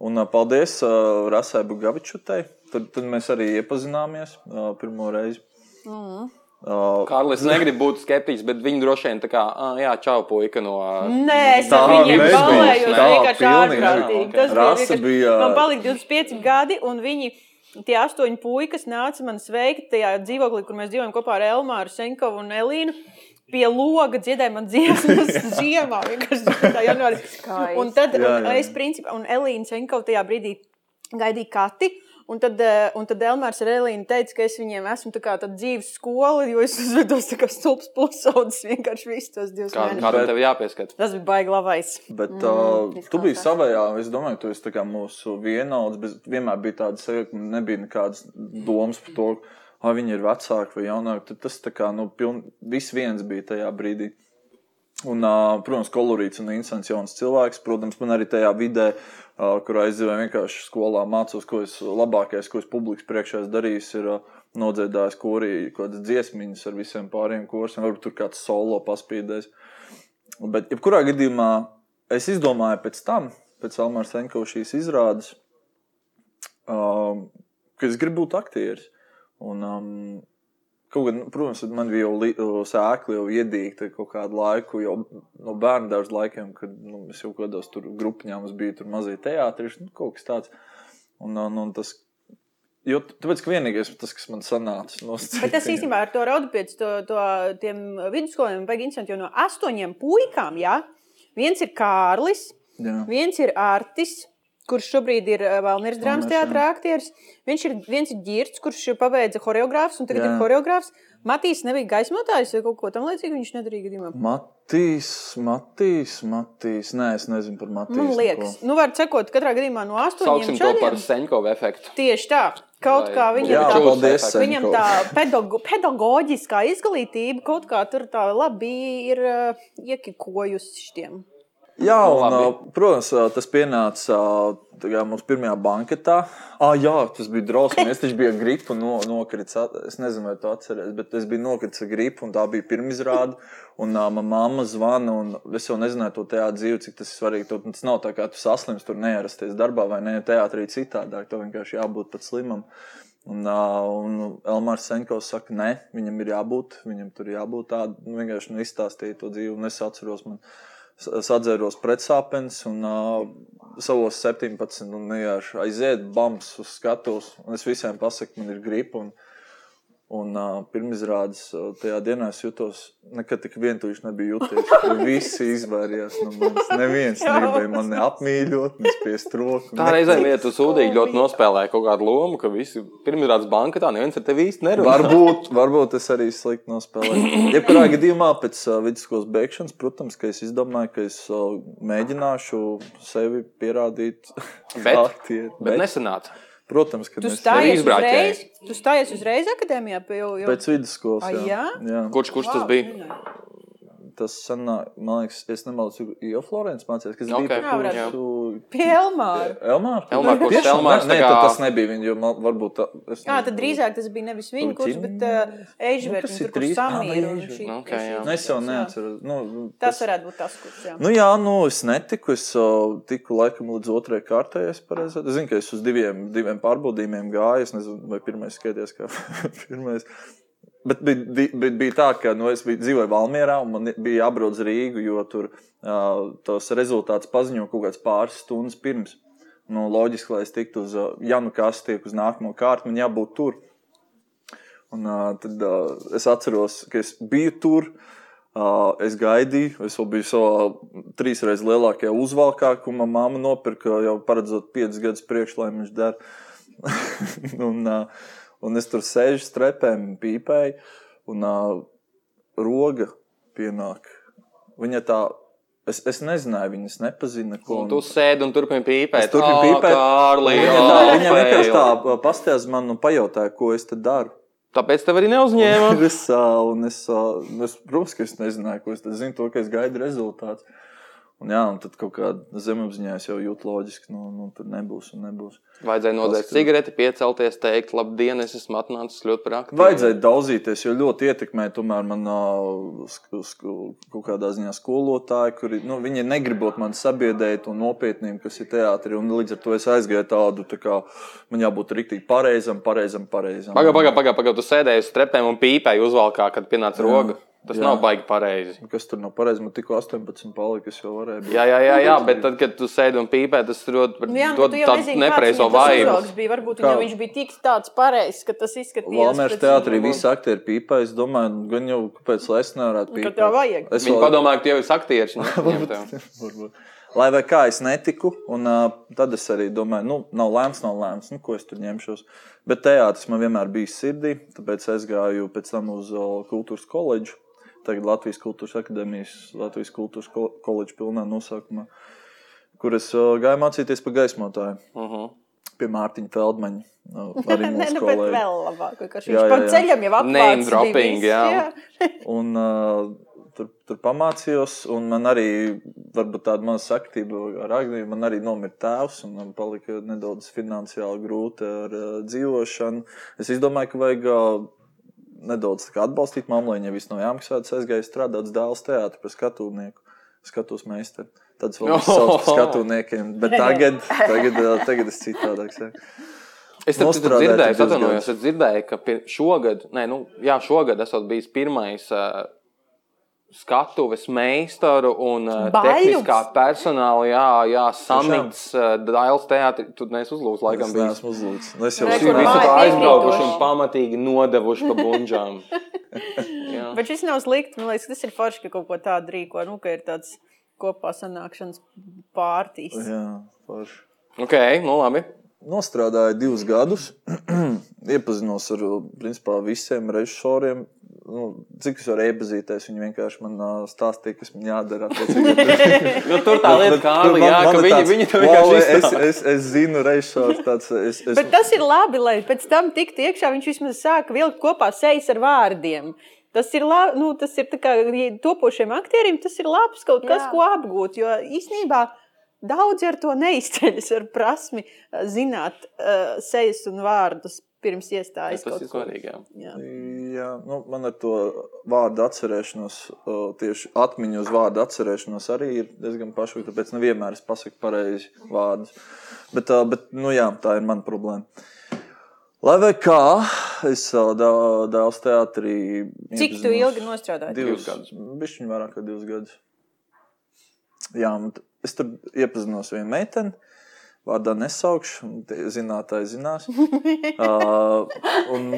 Un uh, paldies uh, Rasai Bugavičutai. Tad, tad mēs arī iepazināmies uh, pirmo reizi. Mm. Uh, Kārlis negrib būt skeptiķis, bet viņi droši vien tā kā, "Ā, jā, čau, puika no. Nē, es Tā viņiem balējos Tā vienkārši ārprātīgi. nebija. Tas bija Rasa vienkārši. bija- Man palika 25 gadi, un viņi. Tie astoņi puikas nāca man sveikt tajā dzīvoklī, kur mēs dzīvojam kopā ar Elmāru, Senkovu un Elīnu. Pie loga dziedāja man dziesmas ziemā. vienkārši tā janvārī. Un tad Jā, un jā. es, principā, un Elīna Senkova tajā brīdī gaidīja kati. Un tad, eh, un tad Elmārs ar Elīnu teica, ka es viņiem esmu tā kā tāda dzīves skola, jo es uzvedos tā kā stulbs pusaudzis vienkārši visus tos divus Kā, mēnešus. kā tev jāpieskat? Tas bija baigi labais. Bet Mm, uh, tu biji savējā, es domāju, tu esi tā kā mūsu vienauds, bet vienmēr bija tāda sajūta, ka nebija nekādas domas par to, vai viņi ir vecāki vai jaunāki. Tas tā kā, nu, piln, viss viens bija tajā brīdī. Un, uh, protams, kolorīts un interesants jauns cilvēks. Protams, man arī tajā vidē, uh, kur aizdzīvoju, vienkārši skolā mācos, ko es labākais, ko es publikas priekšā esmu darījis, ir uh, nodziedājis korī kādas dziesmiņas ar visiem pārējiem kursiem. Varbūt tur kāds solo paspīdējis. Bet, jebkurā gadījumā, es izdomāju pēc tam, pēc Almāra Senko šīs izrādes, um, ka es gribu būt aktieris. Un, um, kaut gan, protams, man bija jau sēkli jau iedīgta kaut kādu laiku, jau no bērnu dārza laikiem, kad nu, es jau kādos tur grupiņā mums bija tur mazie teātris, nu, kaut kas tāds. Un, un, un tas, jo, tāpēc, ka vienīgais tas, kas man sanāca no Bet tas īstenībā ar to raudapietu, to, to tiem vidusskoliem vajag interesanti, jo no astoņiem puikām, jā, viens ir Kārlis, Jā. viens ir Artis, kurš šobrīd ir eh, Valmīras drāmas teātrā aktieris, viens ir, viens Girts, kurš pabeidza horeogrāfs un tagad Jā. ir horeogrāfs. Matīs nebija gaismotājs vai kaut ko tam līdzīgu, viņš nedarīja gadījumā. Matīs, Matīs, Matīs. Nē, es nezinu par Matīsu. Man liekas, nu, var sekot katrā gadījumā no astoņiem Sauksim to par. Seņkovu efektu. Tieši tā. Kaut Vai- kā viņam Jā, tā, paldies, viņam tā pedago, pedagoģiskā izglītība kaut kā tur tā labi ir uh, iekikojusi šitiem. Jā, Nu, un, labi. protams, tas pienāca kā mūsu pirmajā banketā. Ah, jā, tas bija drausmīgi. Es taču biju un no, nokritis. Es nezinu, vai tu atceries, bet es biju nokritis ar gripu, un tā bija pirmizrāde. Un uh, manā mamma zvana, un es jau nezināju to teātrī dzīvi, cik tas ir svarīgi. Tu- Tas nav tā, kā tu saslims, tur neierasties darbā vai ne teātrī citādāk. Tev vienkārši jābūt pat slimam. Un, uh, un Elmārs Senkovs saka, nē, viņam ir jābūt, viņam tur jābūt tādam. Nu, vienkārši nu, izstāstīja to dzīvi, un es atceros, man s- sadzēros pretsāpens, un uh, savos 17, un vienkārši aiziet bams uz skatuves, un es visiem pasaku, man ir gripa. Un, Un uh, pirmizrādes uh, tajā dienā es jutos, nekad tik vientuļš nebija jūties. Visi izvairījās no manis. Neviens negribēja mani apmīļot, ne spiest roku. Tā reizē vieta uz sūdīgi ļoti nospēlēja kaut kādu lomu, ka visi pirmizrādes bankā neviens ar tevi īsti nerunā. Varbūt, varbūt es arī slikti nospēlēju. Jebkurā gadījumā pēc uh, vidusskolas beigšanas, protams, ka es izdomāju, ka es uh, mēģināšu sevi pierādīt. Bet- kā aktieru. Bet nesanāca. Protams, ka Tu stājies uzreiz, tu stājies uzreiz akadēmijā. Jau, jau... pēc vidusskolas. Jā? jā. Kurš, kurš tas bija? Tas sanāk, man liekas, es nemaldos, jo Florence mācījās, kas Ok, bija jā, varētu. kursu... Pie Elmāra. Elmāra? Elmāra kurs, Tiešām? Elmārs Nē, tā nē, kā- tad tas nebija viņa, jo man, varbūt tā... es Jā, tad drīzāk tas bija nevis viņa kurs, bet uh, Ežverts, Nu, tur, ir kur Samīra un Ežverts. šī. Ok, jā. Nu, es jau jā. neatceros. Nu, Tas varētu būt tas kurs, jā. Nu, jā, nu, es netiku. Es uh, tiku laikam līdz otrajai kārtai. Es, pareizi- es zinu, ka es uz diviem, diviem pārbaudījumiem gāju. Es nezinu, vai pirmais skaities kā pirmais. Bet bija, bija, bija- tā, ka nu, es biju, dzīvoju Valmjerā un man bija jābrauc uz Rīgu, jo tur uh, tos rezultātus paziņo kaut kāds pāris stundas pirms. Nu, loģiski, lai es tiktu uz, uh, ja nu kas tiek uz nākamo kārtu, man jābūt tur. Un, uh, tad uh, es atceros, ka es biju tur. Uh, es gaidīju, es vēl biju savā trīsreiz lielākajā uzvalkā, ko manā māma nopirka jau paredzot piecus gadus priekš, lai viņš der. un, uh, un es tur sēžu strepēm, pīpēju, un uh, roga pienāk. Viņa tā, es, es nezināju, viņas nepazina, ko. Un tu sēdi un turpini pīpēt. Es turpinu Ā, pīpēt. Kārli, Viņa, tā, viņa vienkārši tā pastājās man un pajautāja, ko es te daru. Tāpēc tev arī neuzņēma. es, un es, ā, nu, es, protams, ka es nezināju, ko es tad zinu, to, ka es gaidu rezultātu. Un, jā, un tad kaut kādā zemapziņā jau jūtu loģiski, nu, nu tur nebūs un nebūs. Vajadzēja nodegt cigareti, piecelties, teikt, labdien, es esmu atnācis ļoti par aktieru. Vajadzēja daudzīties, jo ļoti ietekmē tomēr man ā, sk- sk- kaut kādā ziņā skolotāji, kuri nu, viņi negribot man sabiedrēt un nopietnību, kas ir teātrī. Un līdz ar to es aizgāju tādu, tā kā man jābūt rīktīgi pareizam, pareizam, pareizam. Pagaid, pagaid, pagaid, pagaid, tu sēdēji uz trepēm un pīpēji uzvalkā, kad pienāca roga. Tas Jā. nav baigi pareizi. Kas tur nav pareizi? Man tikko 18 palika, es jau varēju. būt. Jā, jā, jā, jā, bet tad, kad tu sēdi un pīpēji, tas dod, Nu, jā, nu, dod tu jau tādu tas vaibu. bija. Varbūt Kā? viņam viņš bija tik tāds pareizs, ka tas izskatījās. Valmērs teātrī visi aktieri pīpē. Es domāju, nu, gan jau kāpēc lai es nevarētu Nu, pīpēt. ka tev vajag. Es Viņi vēl- padomāja, ka tu jau un viņiem tev- Varbūt. lai vai kā es netiku, un uh, tad es arī domāju, nu, nav lēms, nav lēms, nu, ko es tur ņemšos. Bet teātris man vienmēr bija sirdī, tāpēc es gāju pēc tam uz uh, kultūras koledžu. Tagad Latvijas Kultūras Akadēmijas, Latvijas Kultūras ko- koledža pilnā nosaukumā, kur es uh, gāju mācīties par gaismotāju Uh -huh. pie Mārtiņa Feldmaņa. Arī mūsu nu, bet kolēģi. vēl labāk. Jā, Viņš jā, pa jā. ceļam jau Name apgājis. dropping, jā. Un, uh, tur, tur pamācījos, un man arī varbūt tāda maza saktība ar Agniju. Man arī nomira tēvs, un man palika nedaudz finansiāli grūti ar uh, dzīvošanu. Es izdomāju, ka vajag uh, nedaudz atbalstīt mammu, lai viņai viss nav jāmaksā. Es aizgāju strādāt dēls teātrī par skatuvnieku, skatus meistaru. Tad vēl es saucu par skatuvniekiem, bet tagad, tagad, tagad es citādāk saku. Es tam dzirdēju, atvainojos, es dzirdēju, ka šogad, nē, nu, jā, šogad esat bijis pirmais uh, skatuves meistaru un uh, Baļums? tehniskā personāla, jā, jā samits uh, Dailas teātri, tu neesi uzlūdz, laikam bijis. neesmu uzlūdis. Nu, Es jau visi māja tā aizbraukuši un pamatīgi nodevuši pa bunžām. Bet šis nav slikti. Man liekas, tas ir forši, ka kaut ko tādu rīko. Nu, ka ir tāds kopā sanākšanas pārtīs. Jā, forši. Ok, nu labi. Nostrādāju divus gadus, iepazinos ar principā, visiem režisoriem. Nu, cik es varu iepazīties, viņi vienkārši man ā, stāstīja, kas man jādara. attiecīgi. Nu, tur tā lieta, kā ka ir viņi, viņi to "Wow, vienkārši es, izstāsta. es, es zinu, režisors tāds. Es, es, Bet tas ir labi, lai pēc tam tiktu iekšā. Viņš vismaz sāka vilkt kopā sejas ar vārdiem. Tas ir labi, nu, tas ir tā kā topošiem aktieriem, tas ir labs kaut kas, Jā. ko apgūt. Jo īsnībā daudzi ar to neizceļas ar prasmi uh, zināt uh, sejas un vārdus pirms iestājas. Tas kaut ir svarīgi. jā. Jā. Nu, man ar to vārdu atcerēšanos, tieši atmiņu uz vārdu atcerēšanos arī ir diezgan pašlaik, tāpēc nevienmēr es pasaku pareizi vārdus. Bet, bet nu, jā, tā ir mana problēma. Lai vai kā, es dēls teātrī. Cik tu ilgi nostrādāji? Divus gadus. Bišķiņ vairāk kā divus gadus. Jā, es tur iepazinos vienu meiteni. Vārdā nesaukšu, zinātāji zinās. uh, un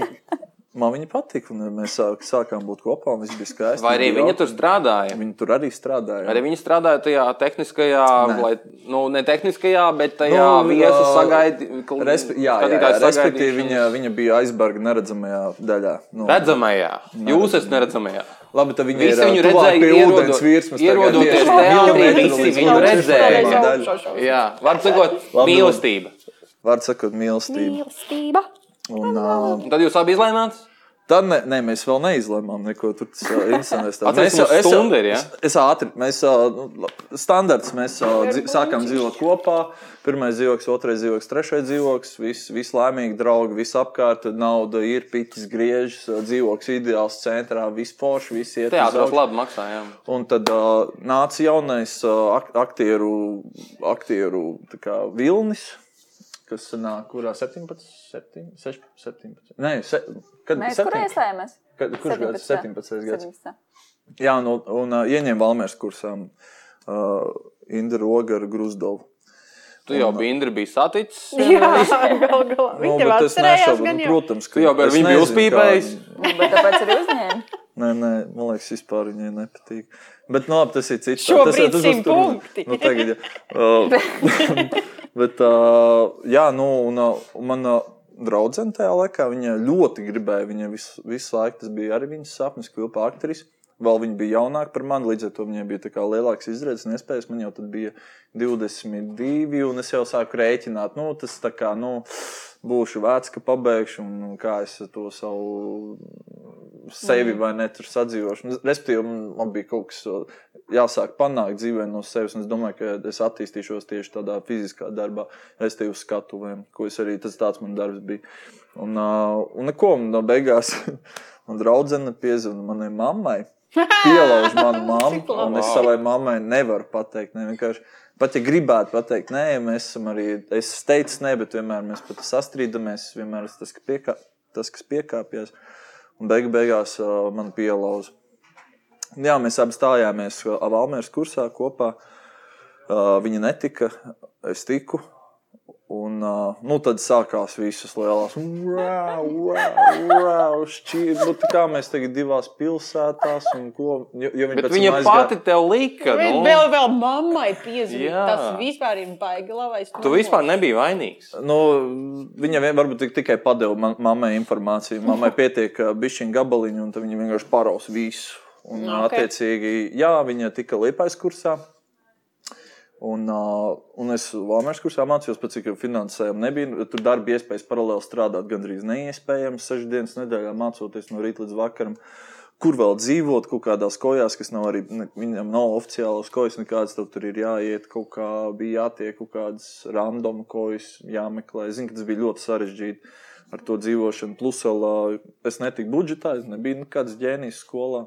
man viņa patika, un mēs sāk, sākām būt kopā, un viss bija skaisti. Vai arī Bija viņa jauki. tur strādāja? Viņa tur arī strādāja. Arī viņi strādāja tajā tehniskajā, Nē. lai, nu, ne tehniskajā, bet tajā Nu, viesu ā, sagaidījumā. Respe, jā, jā, jā, respektīvi, viņa, viņa bija aizbarga neredzamajā daļā. Nu, Redzamajā, jūs esat neredzamajā. Labi, tad viņa Visi ir viņu redzēja, pie ūdens virsmas. ierodoties teātrī, visi viņu redzēja. Jā, var sakot, mīlestība. Vārds sakot, mīlestība. Mīlestība. Un, uh, Un Tad jūs abi izlēmāt? Tad ne, ne, mēs vēl neizlēmām neko tur interesantu. Atceries, mums stunda ir, ja? es, es ātri, mēs nu, standarts, mēs sākām dzīvot kopā. Pirmais dzīvoklis, otrais dzīvoklis, trešais dzīvoklis. Viss vis laimīgi, draugi, viss apkārt. Nauda ir, piķis griežas, dzīvoklis ideāls centrā, viss poši, viss iet. Teātros augšu. labi maksājām. Un tad uh, nāca jaunais uh, ak aktieru, aktieru kā, vilnis, kas nāk, kurā 17, 17, 16, 17. Nē, se, kad Mēs kur 17? iestājāmies? Kad, kurš gads? 17. gads. 17. Jā, un, un uh, ieņēma Valmērs kursā uh, Indra Roga ar Gruzdovu. Tu jau biji Indra, bija saticis. Jā, gal galā. Viņa jau bet es atcerējās nešaubu, gan nu, jau. protams, ka jau ar viņu nezinu, uzpīpējis? Nu, Bet tāpēc arī uzņēma. Nē, nē, man liekas, vispār viņai nepatīk. Bet, nu, labi, tas ir cits. Šobrīd tas, simt tur- punkti. Nu, tagad, jā. Uh, bet, uh, jā, nu, un, uh, un man uh, draudzene tajā laikā, ļoti gribēja, viņa visu, visu laiku, tas bija arī viņas sapnis, kvilpa aktris. Vēl viņa bija jaunāka par mani, līdz ar to viņai bija lielāks izredzes un iespējas. Man jau bija 22, un es jau sāku rēķināt, nu, tas tā kā, nu, būšu vecs, ka pabeigšu, un kā es to savu sevi vai ne tur sadzīvošu. Nu, Respektīvi, man, bija kaut kas jāsāk panākt dzīvē no sevis, un es domāju, ka es attīstīšos tieši tādā fiziskā darbā, respektīvi uz skatuvēm, ko es arī, tas tāds man darbs bija. Un, un neko, un no beigās man draudzene piezvana manai mammai. Pielauž manu mammu, un es savai mammai nevaru pateikt. Ne, vienkārši, pat ja gribētu pateikt, nē, mēs esam arī. Es teicu, nē, bet vienmēr mēs pat sastrīdamies. Vienmēr es tas, ka piekā, tas kas piekāpjas. Un beigu, beigās man pielauza. Jā, mēs abi stājāmies Valmēras kursā kopā. Viņa netika, es tiku. Un, uh, nu, tad sākās visas lielās šķīri. Nu, kā mēs tagad divās pilsētās, un ko, jo, jo viņa, viņa aizgāja- pati tev lika. Vēl, Nu, vēl, vēl mammai. Jā. Tas vispār ir baigi labais. tu vispār nebija vainīgs. Nu, viņa vien, varbūt tik- tikai padeva man, mammai informāciju. Mammai pietiek bišķiņa gabaliņu, un tad viņa vienkārši paraus visu. Un, Nu, ok. attiecīgi, jā, viņa tika liepais kursā. Un, uh, un es Valmēras kursā mācījos, pēc cik finansējuma nebija. Tur darba iespējas paralēli strādāt gandrīz neiespējams. Sešas dienas nedēļā mācoties no rīta līdz vakaram. Kur vēl dzīvot, kaut kādās kojās, kas nav arī, ne, viņam nav oficiālas kojas, nekādas tur ir jāiet, kaut kā bija jātiek kaut kādas random kojas, jāmeklē. Es zinu, ka tas bija ļoti sarežģīti ar to dzīvošanu. Plus, vēl, es netiku budžetā, es nebiju nekāds ģēnijs skolā.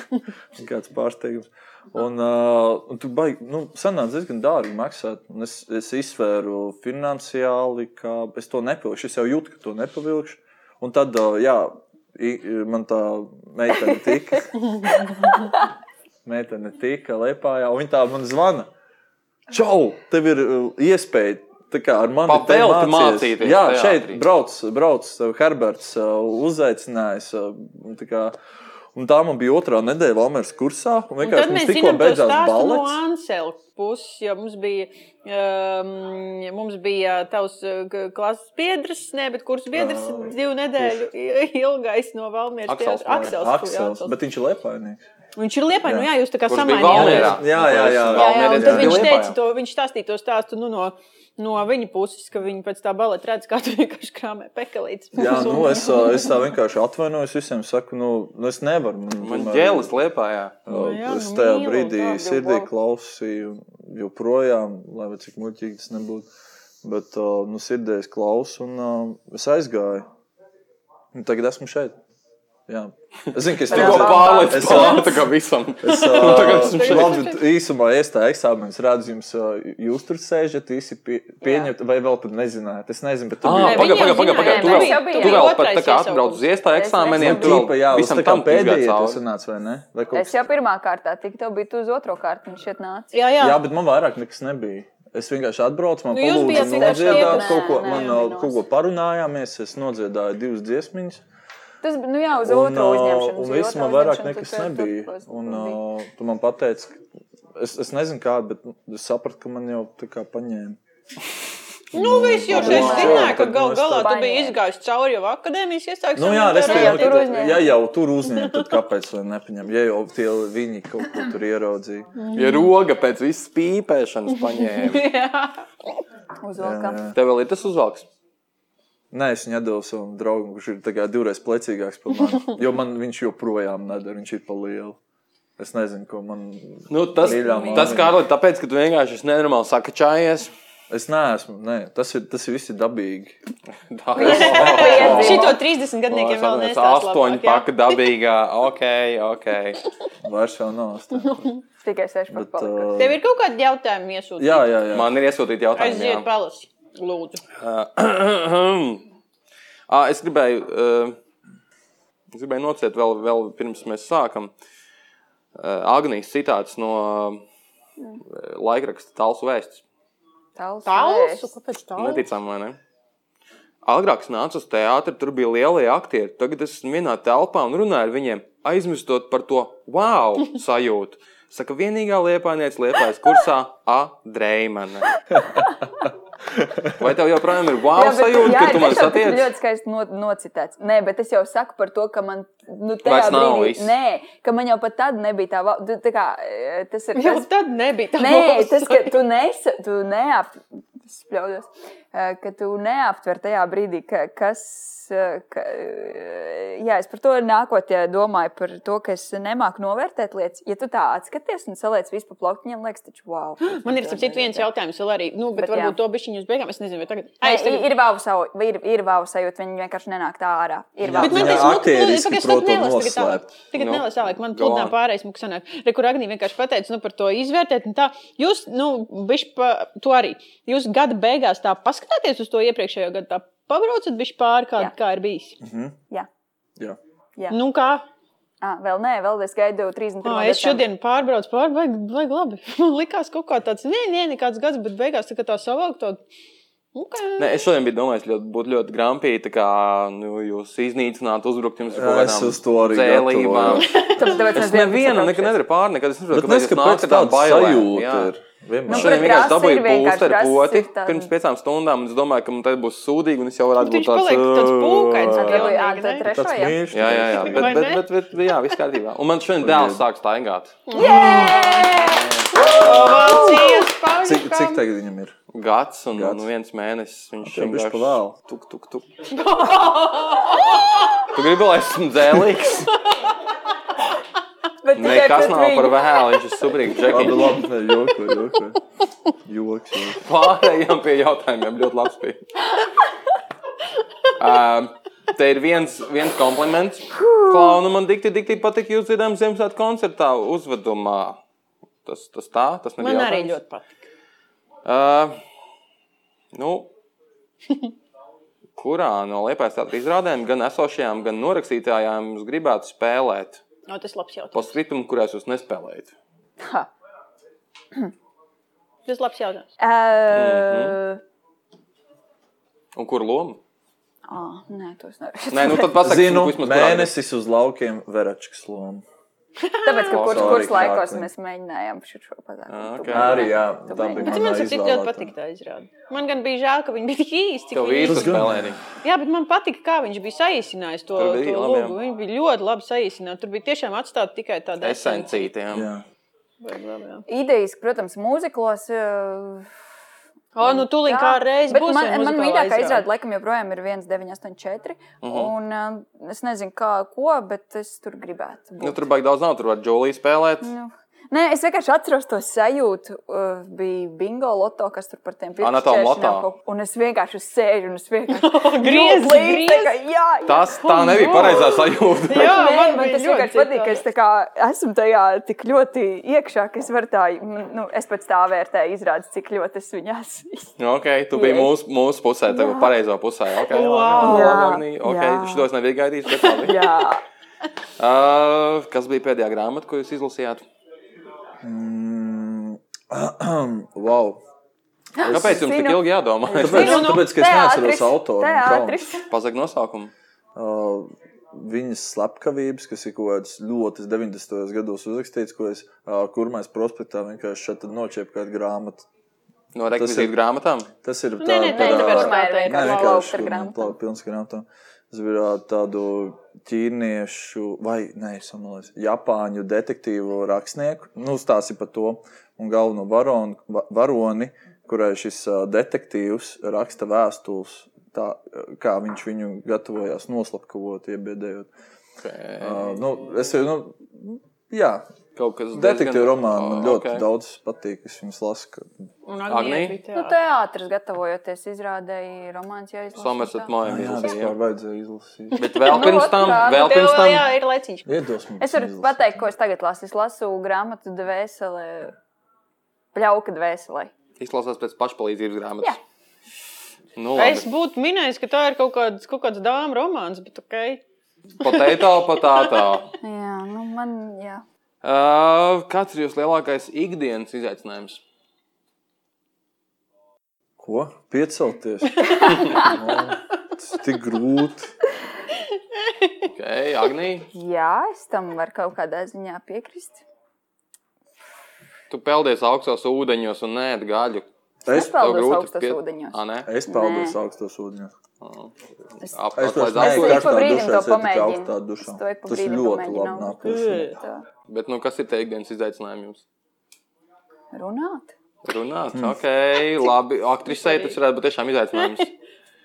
Kāds pārsteigums. Un, uh, un tur baigi, nu, sanāca diezgan dārgi maksāt. Un Es, es izsvēru finansiāli, ka es to nepilnīšu. Es jau jūtu, ka to nepavilkšu. Un tad, uh, jā, man tā meitene tika. meitene tika lepājā, un viņa tā man zvana. Čau, tev ir iespēja. Tā kā ar mani Pa te velti mācies. mācīties Jā, teātrī. šeit brauc, brauc Herberts, uzaicinājis. Uh, un tā man bija otrā nedēļa Valmēras kursā. Un Un tad mēs tikko beidzās stāstu no balets. Ansela puses, jo mums bija, um, mums bija tavs uh, klases biedrs, ne, bet kurs biedrs divu nedēļu ilgais no Valmieras Aksels. Aksels, Aksels, bet viņš ir lepainieks. Viņš ir liepaini, nu jā, jūs tā kā Kurš bija samainījāt. Valmierā? Jā, jā, jā. Jā, jā, un Valmierietis tad bija viņš Liepājā. teica to, viņš stāstīja to stāstu nu, no, no viņa puses, ka viņi pēc tā baleta redz, kā tu vienkārši krāmē pekalītes. Jā, nu, es, es tā vienkārši atvainojos visiem. Saku, nu, nu es nevaru. Man, Man tomēr, ģēlis liepā, jā. ā, Nu jā, es nu tajā mīlu, brīdī tādu sirdī klausīju, joprojām, lai cik muļķīgi tas nebūtu. Bet nu, sirdī es klausu, un es aizgāju. Un tagad esmu šeit. Jā. Es zinu, ka es Tikko Es- pāri tā kā visam. Es uh, labi, īsumā iestāju eksāmenus, redzu, jums, jūs tur sēžat, visi pie, pieņemt, vai vēl tur nezināt. Es nezinu, bet tur Ah, Nē, paga, viņi paga, jau paga, paga. zināja, Tu vēl, tu vēl pat tā kā atbrauc uz iestāju Es eksāmeniem, tu vēl Tīpa, jā, visam tā kā tam pēdējie tas cauri. sanāca, vai ne? Vai kaut Es jau pirmā kārtā tiku, tev bija tu uz otro kārtu, viņš šeit nāca. Jā, jā. Jā, bet man vairāk nekas nebija. Es vienkārši atbraucu, man Nu, palūdza nodziedāt, kaut ko, man kaut ko parunājāmies, es nodziedāju divas dziesmiņas. Tas bija, nu jā, uz Un, otro uh, uzņemšanu. un viss man vairāk nekas nebija. Un uh, tu man pateici, ka es, es nezinu kādu, bet es sapratu, ka man jau tā kā paņēma. Nu, viss jau šeit zināja, ka gal nu, galā tu biji izgājis cauri jau akadēmijas iestādes. Nu, jā, respektīvi, jau tur nu, uzņēma. ja jau tur uzņēma, tad kāpēc lai nepaņem? Ja jau tie viņi kaut ko tur ieraudzīja. Ja roga pēc visas pīpēšanas paņēma. Uzvalkam. Tev vēl ir tas uzvalks. Nē, es viņu devu savam draugam, kurš ir tā divreiz plecīgāks par mani. Jo man viņš joprojām nedara, viņš ir pa lielu. Es nezinu, ko man. Nu, tas, Mīļā tas māmiņa. Kārli, tāpēc, ka tu vienkārši esi nenormāli sakačājies. Es neesmu, nē, tas ir, tas ir visi dabīgi. Tā Šito 30 gadniekiem vēl nestāst. Astoņu labāk, jā. paka dabīgā. Ok, ok. Vairs jau nav. Tikai seši pat Bet, palika. uh, Tev ir kaut kādi jautājumi iesūtīti? jā, jā, jā. Man ir iesūtīti jautājumi. Aiziet, jā. Lūdzu. Ah, es gribēju, uh, es gribēju nociet vēl, vēl pirms mēs sākam. Uh, Agnijas citāts no uh, laikraksta Tāls Vēsts. Tāls. Tāls? Kāpēc tāls? Neticam, vai ne? Agrāk es nācu uz teātri, tur bija lielie aktieri. Tagad es esmu vienā telpā un runāju ar viņiem, aizmirstot par to wow sajūtu. Saka, vienīgā liepainieca liepais kursā A. Dreimane. Vai tev joprojām ir wow Jā, sajūta, jā, ka tu man tiešām tas satiec? Ļoti skaisti no, nocitēts. Nē, bet es jau saku par to, ka man nu, tajā Vairs nav brīdī, viss. nē, ka man jau pat tad nebija tā, va- tu- tā kā, e, tas ir. Jau Tas, tad nebija tā. Nē, valsts. tas, ka tu, nesa, tu neap, es spļaudos, eh, ka tu neaptver tajā brīdī, ka, kas. eh, Ka, eh, jā, es par to nākotnē domāju, par to, ka es nemāku novērtēt lietas. Ja tu tā atskaties un saliec visu pa plauktiņiem, liekas, taču wow. Man ir sapcīt viens jautājums vēl arī, nu, bet, Bet bet varbūt jā. to bišķiņu uz beigām, es nezinu, vai tagad. Nē, Ai, es tagad... ir vāvu savu, ir, ir vāvu sajūta, viņi vienkārši nenāk tā ārā. Ir Bet vāvu man Jā, tas pagaidām prot to nelas tagad tālāk. noslēpt. Tagad Nu, nelas tālāk, man go pludinā on. pārējais muks sanāk. Re, kur Agnī vienkārši pateica, nu, par to izvērtēt un tā. Jūs, nu, bišķi pa to arī. Jūs gada beigās tā paskatāties uz to iepriekšējo gadu, tā pabraucat bišķi pāri, kā, Jā. kā ir bijis. Jā. Jā. Jā. Nu, kā? À, vēl nē, vēl es gaidu 31. Ā, es šodien pārbraucu pāri, vajag, vajag labi. Man likās kaut kā tāds, nē, nē, nekāds gads, bet beigās tā kā tā savāk to Okay. Nē, es šodien biju domājis, ka būtu ļoti grampīgi, tā kā nu, jūs iznīcinātu, uzbrukt jums ar Jā, kaut kādām gatavojos. Tāpēc Es nevienam nekad nedaru pāri, nekad es nesaprotu, kāpēc tāda bailēm. sajūta Jā. ir? Vienmēr. Nu, Šodien vienkārši dabūju ir ar krasis poti ir tāda- pirms piecām stundām. un Es domāju, ka man tad būs sūdīgi, un es jau varētu Bet būt viņš paliek tāds pūkains, Tā ā, bija jā, Pilnīgi, tā ne? trešo, Tāds jā. Jā, jā, jā. Bet, bet, bet, bet, bet jā, viss kārtībā. Un man šodien dēls sāk staigāt. Cik, cik tagad viņam ir? Gads un, Gads. un viens mēnesis. Viņš Tev bišķi pa vēlu. Tuk, tuk, tuk. Tu gribi, lai esmu dzēlīgs? Bet Nekas nav viņu. par vēlu. Viņš ir superīgs. Labi, labi, ne, joko, joko. Joks. Pārējām pie jautājumiem. Ļoti labs bija. Uh, te ir viens, viens kompliments. Klauna man dikti, dikti patika jūs dzirdam Ziemassvētku koncertā uzvedumā. Tas, tas tā, tas nebija Man arī jautājums? ļoti patīk. Uh, nu, kurā no Liepājas teātra izrādēm, gan esošajām, gan norakstītājām jūs gribētu spēlēt? O, tas labs jautājums. Postscriptum, kurās jūs nespēlējat. Ha. Tas labs jautājums. Ē, Un kur loma? ā, Nē, to es nevaru. Nē, nu tad pasakiet, vismaz kurā mēnesis uz laukiem Veračkas loma. Tāpēc, ka kurš, kurš laikos mēs mēģinājām šo šo pasākumu. Ah, Tu ok. mēģināji. Arī, jā, tā bija Bet man tas ļoti izvēlētā. patīk tā izrāde. Man gan bija žēl, ka viņi bija tik īsti. cik Tev viņi- Tas gan. spēlēja. Jā, bet man patīk, kā viņš bija saīsinājis to, bija to logo. Viņš bija ļoti labi saīsinājis. Tur bija tiešām atstāta tikai tāda Esencīte, jā. Jā. esencija. Idejas, protams, mūziklos. ā, O, nu tūlīt kā reiz Bet būs. man, man mīļākā izrāde. laikam joprojām ir 1984. Mhm. Un uh, es nezinu, kā, ko, bet es tur gribētu. Nu, būt. tur baigi daudz nav, tur var Džolī spēlēt. Nu, Nē, es vienkārši atceros to sajūtu. Uh, bija bingo loto, kas tur par tiem kaut- Un es vienkārši sēžu un es vienkārši Griez, jūtu līdzi, griez. tā Jā, jā. Tas tā nebija pareizā sajūta. Jā, Nē, man man tas vienkārši patīk, ka es tā kā esmu tajā tik ļoti iekšā, ka es varu tā, nu, es pēc tā vērtēju izrādes, cik ļoti es viņās. Ok, tu biji Jā. mūsu, mūsu pusē, tev Jā. pareizā pusē. Okay, Wow. Jā. labi, Agnī. Ok, Jā. šitos nebija gaidījis. bet labi. Jā, Uh, kas bija pēdējā grāmata, ko jūs izlasījāt? Mm, wow. Kāpēc jums tik ilgi jādomā? Tāpēc, tāpēc ka es neatceros autoru. Pasaka nosaukumu. Uh, viņas slepkavības, kas ir kaut kādas ļoti 90. gados uzrakstītas, ko es uh, kurmais prospektā vienkārši šeit noķēpu kādu grāmatu. No rekvizītu ir- grāmatām? Tas ir Nē, nē, par, tā ir ā, tāpēc, Kurmā ir man grāmata. plau- pilns grāmatām. Tas bija ā, tādu ķīniešu vai ne, samalēs, Japāņu detektīvu rakstnieku. Nu, stāsti par to un galveno varoni, va- varoni kurai šis detektīvs raksta vēstules, tā, kā viņš viņu gatavojās noslapkavot, iebiedējot. Okay. Uh, nu, es, nu, jā, Kaut kas detektīvu romānu man ļoti okay. daudz patīk. Es viņus lasu. ka-? Agnija nu, teātris. gatavojoties izrādēji romāns jāizlasa. Somerset tā. mājā Jā, vispār vajadzēja izlasīt. Bet vēl Nu, pirms tam, vēl pirms vēl, jā, tam. ir laiciņš. Iedvesmot. Es varu pateikt, ko es tagad lasu. Es lasu grāmatu dvēselē, pļauka dvēselē. Izklausās pēc pašpalīdzības grāmatas. Jā. Nu, Es labi. būtu minējis, ka tā ir kaut kāds, kaut kāds dāmas romāns, bet ok. Potato, potato. Jā, nu man, jā. Uh, kāds ir jūsu lielākais ikdienas izaicinājums? Ko? Piecelties? no, tas ir tik grūti. Ok, Agnī, Jā, es tam varu kaut kādā ziņā piekrist. tu peldies augstos ūdeņos un nē, gaļu. Es peldos augstos pie- ūdeņos. Nē? Es peldos augstos ūdeņos. Es- Ap- Es to atlaid Es apkūri. ik karstā pa brīdim dušā, to es eju tik pamēģinu. augstā dušā. Tas ļoti labi nāk. Bet, nu, kas ir te ikdienas izaicinājumi jums? Runāt. Runāt, ok, labi. Aktrisei tas varētu būt tiešām izaicinājums.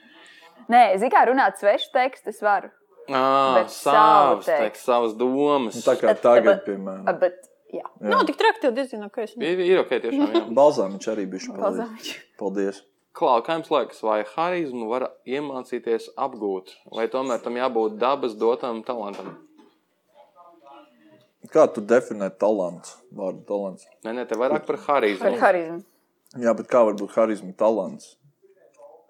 Nē, zini, kā runāt svešu tekstu, es varu. Ah, savs teksts, savas domas. Nu, Tā kā tagad, piemēram. Bet, jā. Jā. Nav tik traki, tev diezgan ok. Ir, ir ok, tiešām. Balzāmiņš arī bija šis Balzāmiņš. Paldies. Klau, kā jums liekas, vai harizmu var iemācīties apgūt, vai tomēr tam jābūt dabas dotam talantam? Kā tu definē talants? Vārdu talants. Nē, nē, te vairāk par Par harizmu. harizmu. Jā, bet kā var būt harizma talants?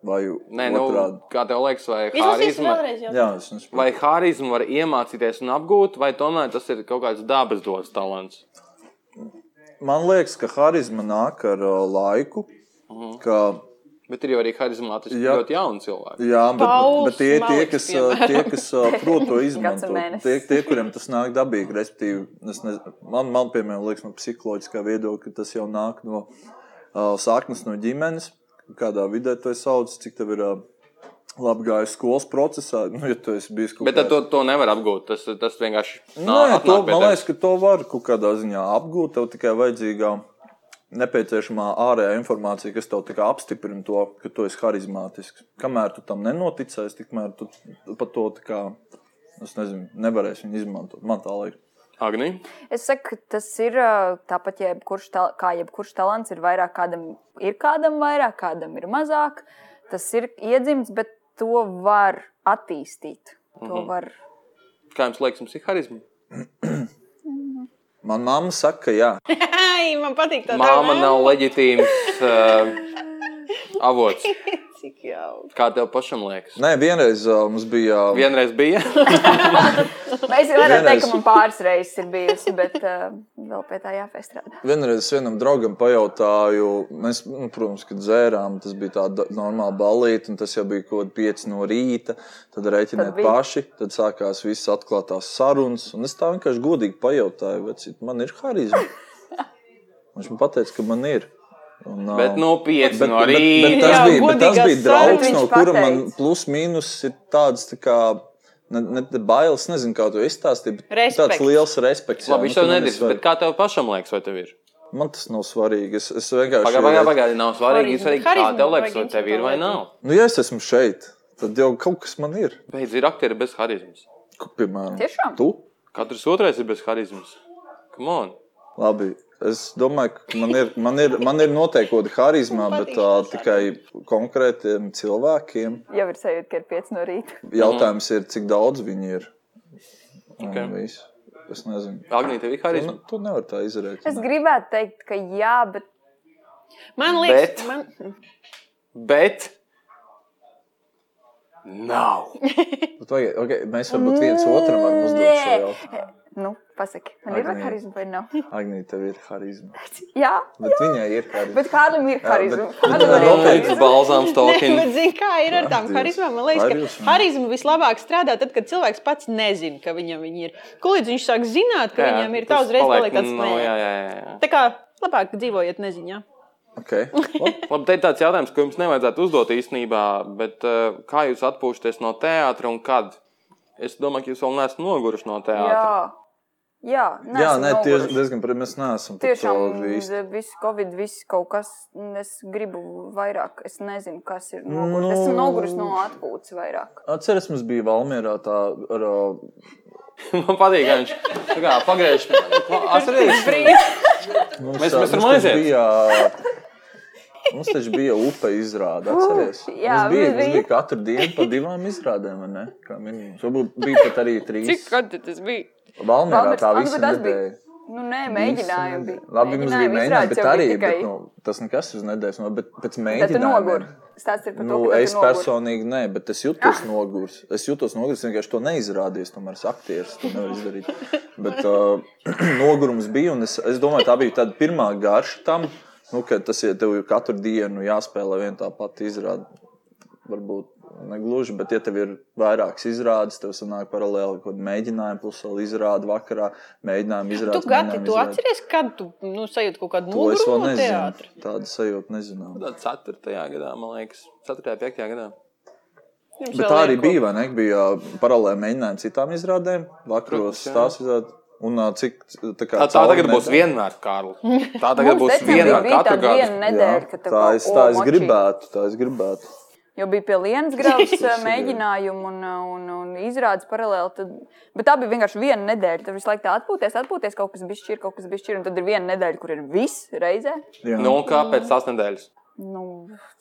Vai Nē, nu, otrādi? kā tev liekas, vai harizma. Jā, vai harizmu var iemācīties un apgūt, vai tomēr tas ir kaut kāds dabas dots talants? Man liekas, ka harizma nāk ar uh, laiku, Mhm. ka Bet ir jau arī harizmātiski Jā. ļoti jauni cilvēki. Jā, bet, bet, Pauls bet tie, tie, kas, piemēram. tie, kas prot to izmantot, tie, tie, kuriem tas nāk dabīgi, respektīvi, es nezinu, man, man piemēram, liekas, no psiholoģiskā viedokļa, ka tas jau nāk no uh, saknes no ģimenes, kādā vidē esi audzis, cik tev ir uh, labi gājis skolas procesā. Nu, ja tu esi bijis kaut Bet tad kādā- to, to nevar apgūt. Tas, tas vienkārši Nē, nā- to, atnāk pie man liekas, ka to var kaut kādā ziņā apgūt. Tev tikai vajadzīgā nepieciešamā ārējā informācija, kas tev tikai apstiprina to, ka tu esi harizmātisks. Kamēr tu tam nenoticēsi, tikmēr tu pat to tā kā, es nezinu, nevarēsi viņu izmantot. Man tā liekas. Agni, Es saku, tas ir tāpat, ja jebkurš, ta, kā jebkurš talants ir vairāk, kādam ir kādam vairāk, kādam ir mazāk. Tas ir iedzimts, bet to var attīstīt. To Mhm. var. kā jums liekas, jums ir harizma? Man mamma saka, ka jā. Ai, man patīk tā Māma nav leģitīms uh, avots. Cik jau. Kā tev pašam liekas? Nē, vienreiz uh, mums bija. Vienreiz bija. Es varētu Vienreiz- teikt, ka man pāris reizes ir bijusi, bet uh, vēl pie tā jāpiestrādā. Vienreiz vienam draugam pajautāju, mēs, nu, protams, kad dzērām, tas bija tāda normāla balīta, un tas jau bija kaut kāda 5 no rīta. Tad rēķiniet Tad bija. paši, tad sākās visas atklātās sarunas. Un es tā vienkārši godīgi pajautāju, vecīt, man ir harizma. Viņš man teica, ka man ir. Un, ā, Bet, nu, pieci Bet, no bet, bet, rīta. tas, Jā, bija, bet tas bija draugs, no kura man pateica. plus mīnus ir tāds tā kā. Ne, ne bailes, nezinu, kā to izstāstīt. bet Respekts. Tāds liels respekts. Labi, viņš tev nu, man nedrīkst, svarīgi. bet kā tev pašam liekas, vai tev ir? Man tas nav svarīgi. Es, es vienkārši. Pagaidi, pagaidi, pagaidi, nav svarīgi. Svarīgi, kā tev liekas, vai tev ir vai nav. Nu, ja es esmu šeit, tad jau kaut kas man ir. Beidz, ir aktieri bez harizmas. Piemēram, Tiešām? tu. Katrs otrais ir bez harizmas. Come on. Labi. Es domāju, ka man ir, man ir, man ir noteikti harizma, bet tā, tikai konkrētiem cilvēkiem. Jau ir sajūta, ka ir 5 no rīta. Jautājums ir, cik daudz viņi ir. Un Ok. viss. Es nezinu. Agnī, tev ir Tu, harizma. ne- tu nevari tā izdarīt. Es gribētu teikt, ka jā, bet Man liekas, Bet- man... Bet. Nav. Bet, vai, okay, mēs varbūt viens otram varam uzdot šo Nē. jautājumu. Nu, pasaki, man ir Agnija. harizma vai nav? Agnija, tev ir harizma. Jā, Bet viņai ir harizma. bet kādam ir harizma? bet- Kādam ir Noteikti balzāms talking. bet zini, kā ir ar tām harizmām? Man liekas, Harizma. ka harizma vislabāk strādā tad, kad cilvēks pats nezina, ka viņam viņi ir. Kulīdz viņš sāk zināt, ka Jā, viņam ir, tā uzreiz paliek, tāds nu, nē. jā, jā, jā. Tā kā labāk dzīvojiet neziņā. Okay. Labi. Labi, te ir tāds jautājums, ko jums nevajadzētu uzdot īstenībā, bet uh, kā jūs atpūšaties no teātra un kad? Es domāju, ka jūs vēl neesat noguruši no teātra. Jā, jā, Jā, nē, tieši diezgan pret mēs neesam. Tiešām īsti. viss Covid, viss kaut kas, es gribu vairāk, es nezinu, kas ir noguris. Nu. Esmu noguris no atpūtas vairāk. Atceries, mums bija Valmierā tā ar. Man patīk, ka viņš tā kā pagriež. Atcerieties, Mums, Mēs- mēs varam aiziet. Bija, mums taču bija upe izrāde, atceries? jā, mums bija, mums bija. bija katru dienu pa divām izrādēm. Varbūt bija pat arī trīs. Cik gadi tas bija? Valmiers- tā Ah, tas bija. Nu, nē, mēģinājumi bija. Labi, mums bija mēģinājumi, bet arī tikai- bet, nu, tas nekas uz nedēļas. No, bet pēc tu mēģinājumiem. Stāsts ir par to, Nu, ka es personīgi nē, bet es jutos nogurs. Es jutos nogurs, vienkārši to neizrādīju. Tomēr es aktieris to nevaru izdarīt. Bet uh, nogurums bija, un es, es domāju, tā bija tāda pirmā garša tam, nu, ka tas ir tev katru dienu jāspēlē viena tā pati izrāde. Varbūt negluži, bet, ja tev ir vairākas izrādes, tev sanāk paralēli kaut kāda mēģinājuma, plus vēl izrāde vakarā, mēģinājuma Tu izrādes. gadi, mēģinājuma tu izrāde. atceries, kad tu nu, sajūti kaut kādu To es vēl nogurumu no teātra? nezinu. Tādu sajūtu nezinu. Tā 4. gadā, man liekas, 4. 5. gadā. Jums Bet tā arī bija, vai ne? Bija paralēli mēģinājumi citām izrādēm, vakaros tās izrādes. Un ā, cik tā kā Tā, tā tagad būs vienmēr, Kārl. Tā tagad būs vienmēr, katru tāda viena gadu. nedēļa, Jā, kad tā, o, tā es gribētu, tā es gribētu. Jo bija pie Lienas grāmatas Tas ir mēģinājumu un, un, un izrādes paralēli. Tad, bet tā bija vienkārši viena nedēļa. Tad visu laiku tā atpūties, atpūties, kaut kas bija šķir, kaut kas bija šķir. Un tad ir viena nedēļa, kur ir viss reizē. Jā. Nu, un kā pēc tās nedēļas? Nu,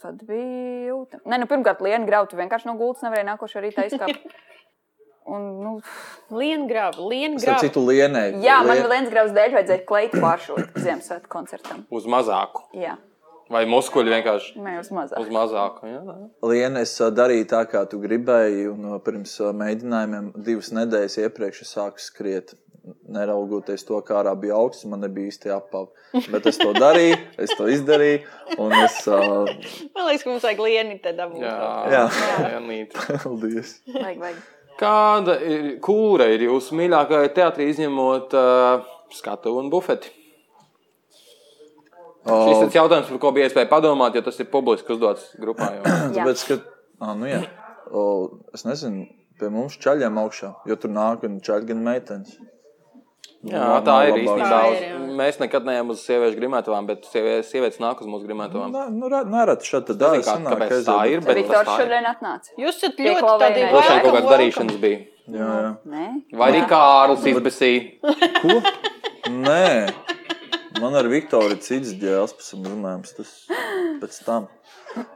tad bija jūta. Nē, nu, pirmkārt, Lienu graudu vienkārši no gultas nevarēja nākošo rītā izkāpt. Un, nu, Liengrāva, liengrāva. citu, Lienai. jā, man Lien- Lienas graudas dēļ vajadzēja kleitu pāršūt Ziemassvētku koncertam. Uz mazāku. Jā. Vai muskuļi vienkārši Nē, uz mazāk. uz mazāku? Jā. Liena, es ā, darīju tā, kā tu gribēji, un ā, pirms ā, mēģinājumiem divas nedēļas iepriekš es sāku skriet. Neraugoties to, kā ārā bija augsts, man nebija īsti jāpāv. Bet es to darīju, es to izdarīju. Un es. Uh, Man liekas, ka mums vajag lieni te dabūt. jā. Jā. jā paldies. Vajag, vajag. Kāda ir, kura ir jūsu mīļākā teātrī izņemot uh, skatu un bufeti? Šis ir jautājums, par ko bija iespēja padomāt, jo tas ir publiski uzdots grupā. Tāpēc, ka, ah, nu jā, o, es nezinu, pie mums čaļiem augšā, jo tur nāk gan čaļi, gan meitenes. Jā, Nav- tā ir īstenībā. Tā. Mēs nekad neejam uz sieviešu grimētavām, bet sievietes, nāk uz mūsu grimētavām. Nē, nu, re- nereti šeit tad Nezinu, dara. kā- kāpēc tā ir, bet- Viktors tā šodien atnāca. Jūs esat ļoti tādi? Droši vien kaut welcome. darīšanas bija. Jā, jā. Nē, Vai arī Kārlis izbēsīja? Ko? Nē, man ar Viktoru cits pēc tam runājums. Tas pēc tam.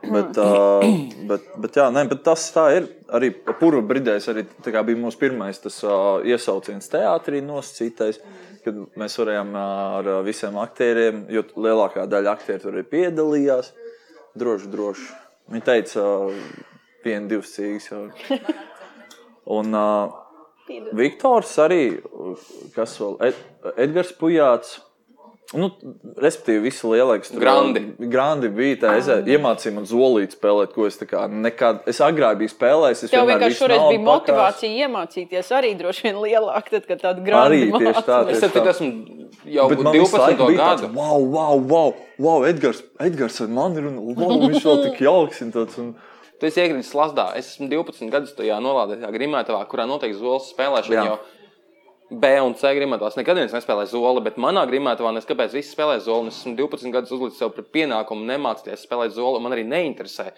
Bet, uh, bet, bet, jā, nē, bet tas tā ir. Arī puru brīdēs arī bija mūsu pirmais tas, uh, iesauciens teātrī nosacītais, kad mēs varējām ar visiem aktieriem, jo lielākā daļa aktieru tur arī piedalījās. Droši, droši. Viņi teica, uh, viena, divas cīgas. Jau. Un uh, Viktors arī, kas vēl, Ed, Edgars Pujāts. Nu, respektīvi, visi lielākie Grandi. Grandi bija tā, es iemācīju man zolīt spēlēt, ko es nekad, es agrāk biju spēlējis. es Tev vienkārši šoreiz bija motivācija iemācīties arī droši vien lielāk, tad, kad tāda grāmata Arī tieši tā, Es tieši saprotu, tā. esmu jau Bet man visu 12 laiku bija tāds, gadu. wow, wow, wow, wow Edgars, Edgars ar mani ir un wow, viņš vēl tik jauks. un Tāds, un... Tu esi iekritis lasdā. Es esmu 12 gadus tajā nolādētajā grimētavā, kurā notiek zoles spēlēšana. Jā. B un C grimētavās nekad neviens nespēlē zoli, bet manā grimētavā es kāpēc visi spēlē zoli. un Es esmu 12 gadus uzlicis sev par pienākumu nemācīties spēlēt zoli. un Man arī neinteresē.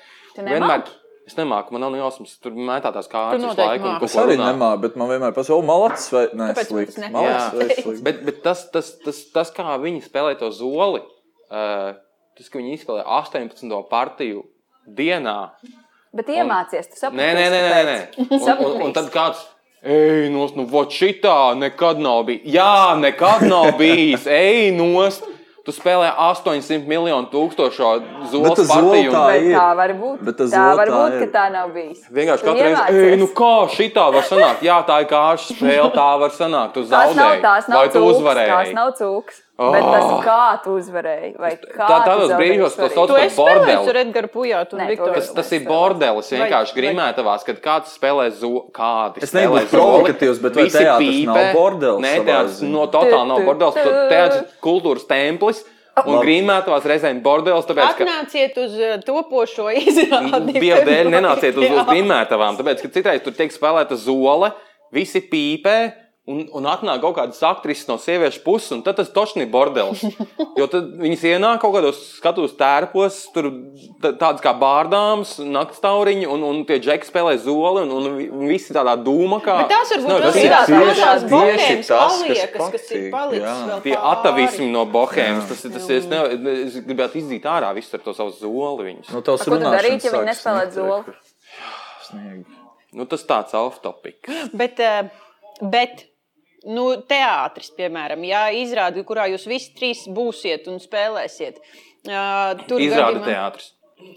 Nemāki? Es nemāku, man nav jausmas. Tur mētā tās kārtas Tu visu laiku. un Es arī nemāku, bet man vienmēr pasaka, o, malacis vai nē, nepatiek? Malacis vai bet, bet tas, tas, tas, tas, kā viņi spēlē to zoli, uh, tas, ka viņi izspēlē 18. partiju dienā. bet iemācies, tu saproti. Nē, nē, nē, nē, nē. Un, un, un tad kāds. Ej, nos, nu, vot šitā nekad nav bijis. Jā, nekad nav bijis. Ej, nos. Tu spēlē 800 miljonu tūkstošo Bet zoles tas partiju. Bet ir. tā var būt. Bet tas tā var būt, ir. ka tā nav bijis. Vienkārši katru reizi, ej, nu kā šitā var sanākt? Jā, tā ir kārša spēle, tā var sanākt. Tu Tās nav, zaudēji. tās nav Vai tu cūkas, uzvarēji? tās nav cūkas. Oh. Bet tas, kā tu uzvarēji, vai kā Tā- tādos brīžos to sauc Tu par bordeli. ar Edgars Pujātu un Nē. Tas, tas ir bordelis vienkārši grimētavās, kad kāds spēlē zoli. Es spēlē negribu provokatīvs, bet vai visi pīpē. bordelis Nē, teātris no totāli nav. Tu- Teātris ir kultūras templis. Un Labi. grimētavās reizēm bordelis, tāpēc, ka Atnāciet uz uh, topošo izrādi. Dieva dēļ nenāciet uz, uz Jā. grimētavām, tāpēc, ka citreiz tur tiek spēlēta zole, visi pīpē. Un, un atnāk kaut kādas aktrises no sieviešu puses, un tad tas točni ir bordelis. Jo tad viņas ienāk kaut kādos skatos tērpos, tur tā- tādas kā bārdāmas, naktstauriņi, un, un tie džeki spēlē zoli, un, un, vi- un visi tādā dūma kā. Bet tās varbūt tas ir tās tieši bohēmas tas, kas paliekas, kas ir palicis Tie atavismi no bohēmas, tas ir. Tas ir es, ne, es gribētu izdīt ārā visu ar to savu zoli. Viņus. Nu, tavs runāšanas ja viņi sniegt, zoli? Snieg. Nu, tas tāds off-topic. Bet, eh, bet nu, teātris, piemēram, jā, izrādi, kurā jūs visi trīs būsiet un spēlēsiet. Uh, tur Izrāda gadījumā- teātris.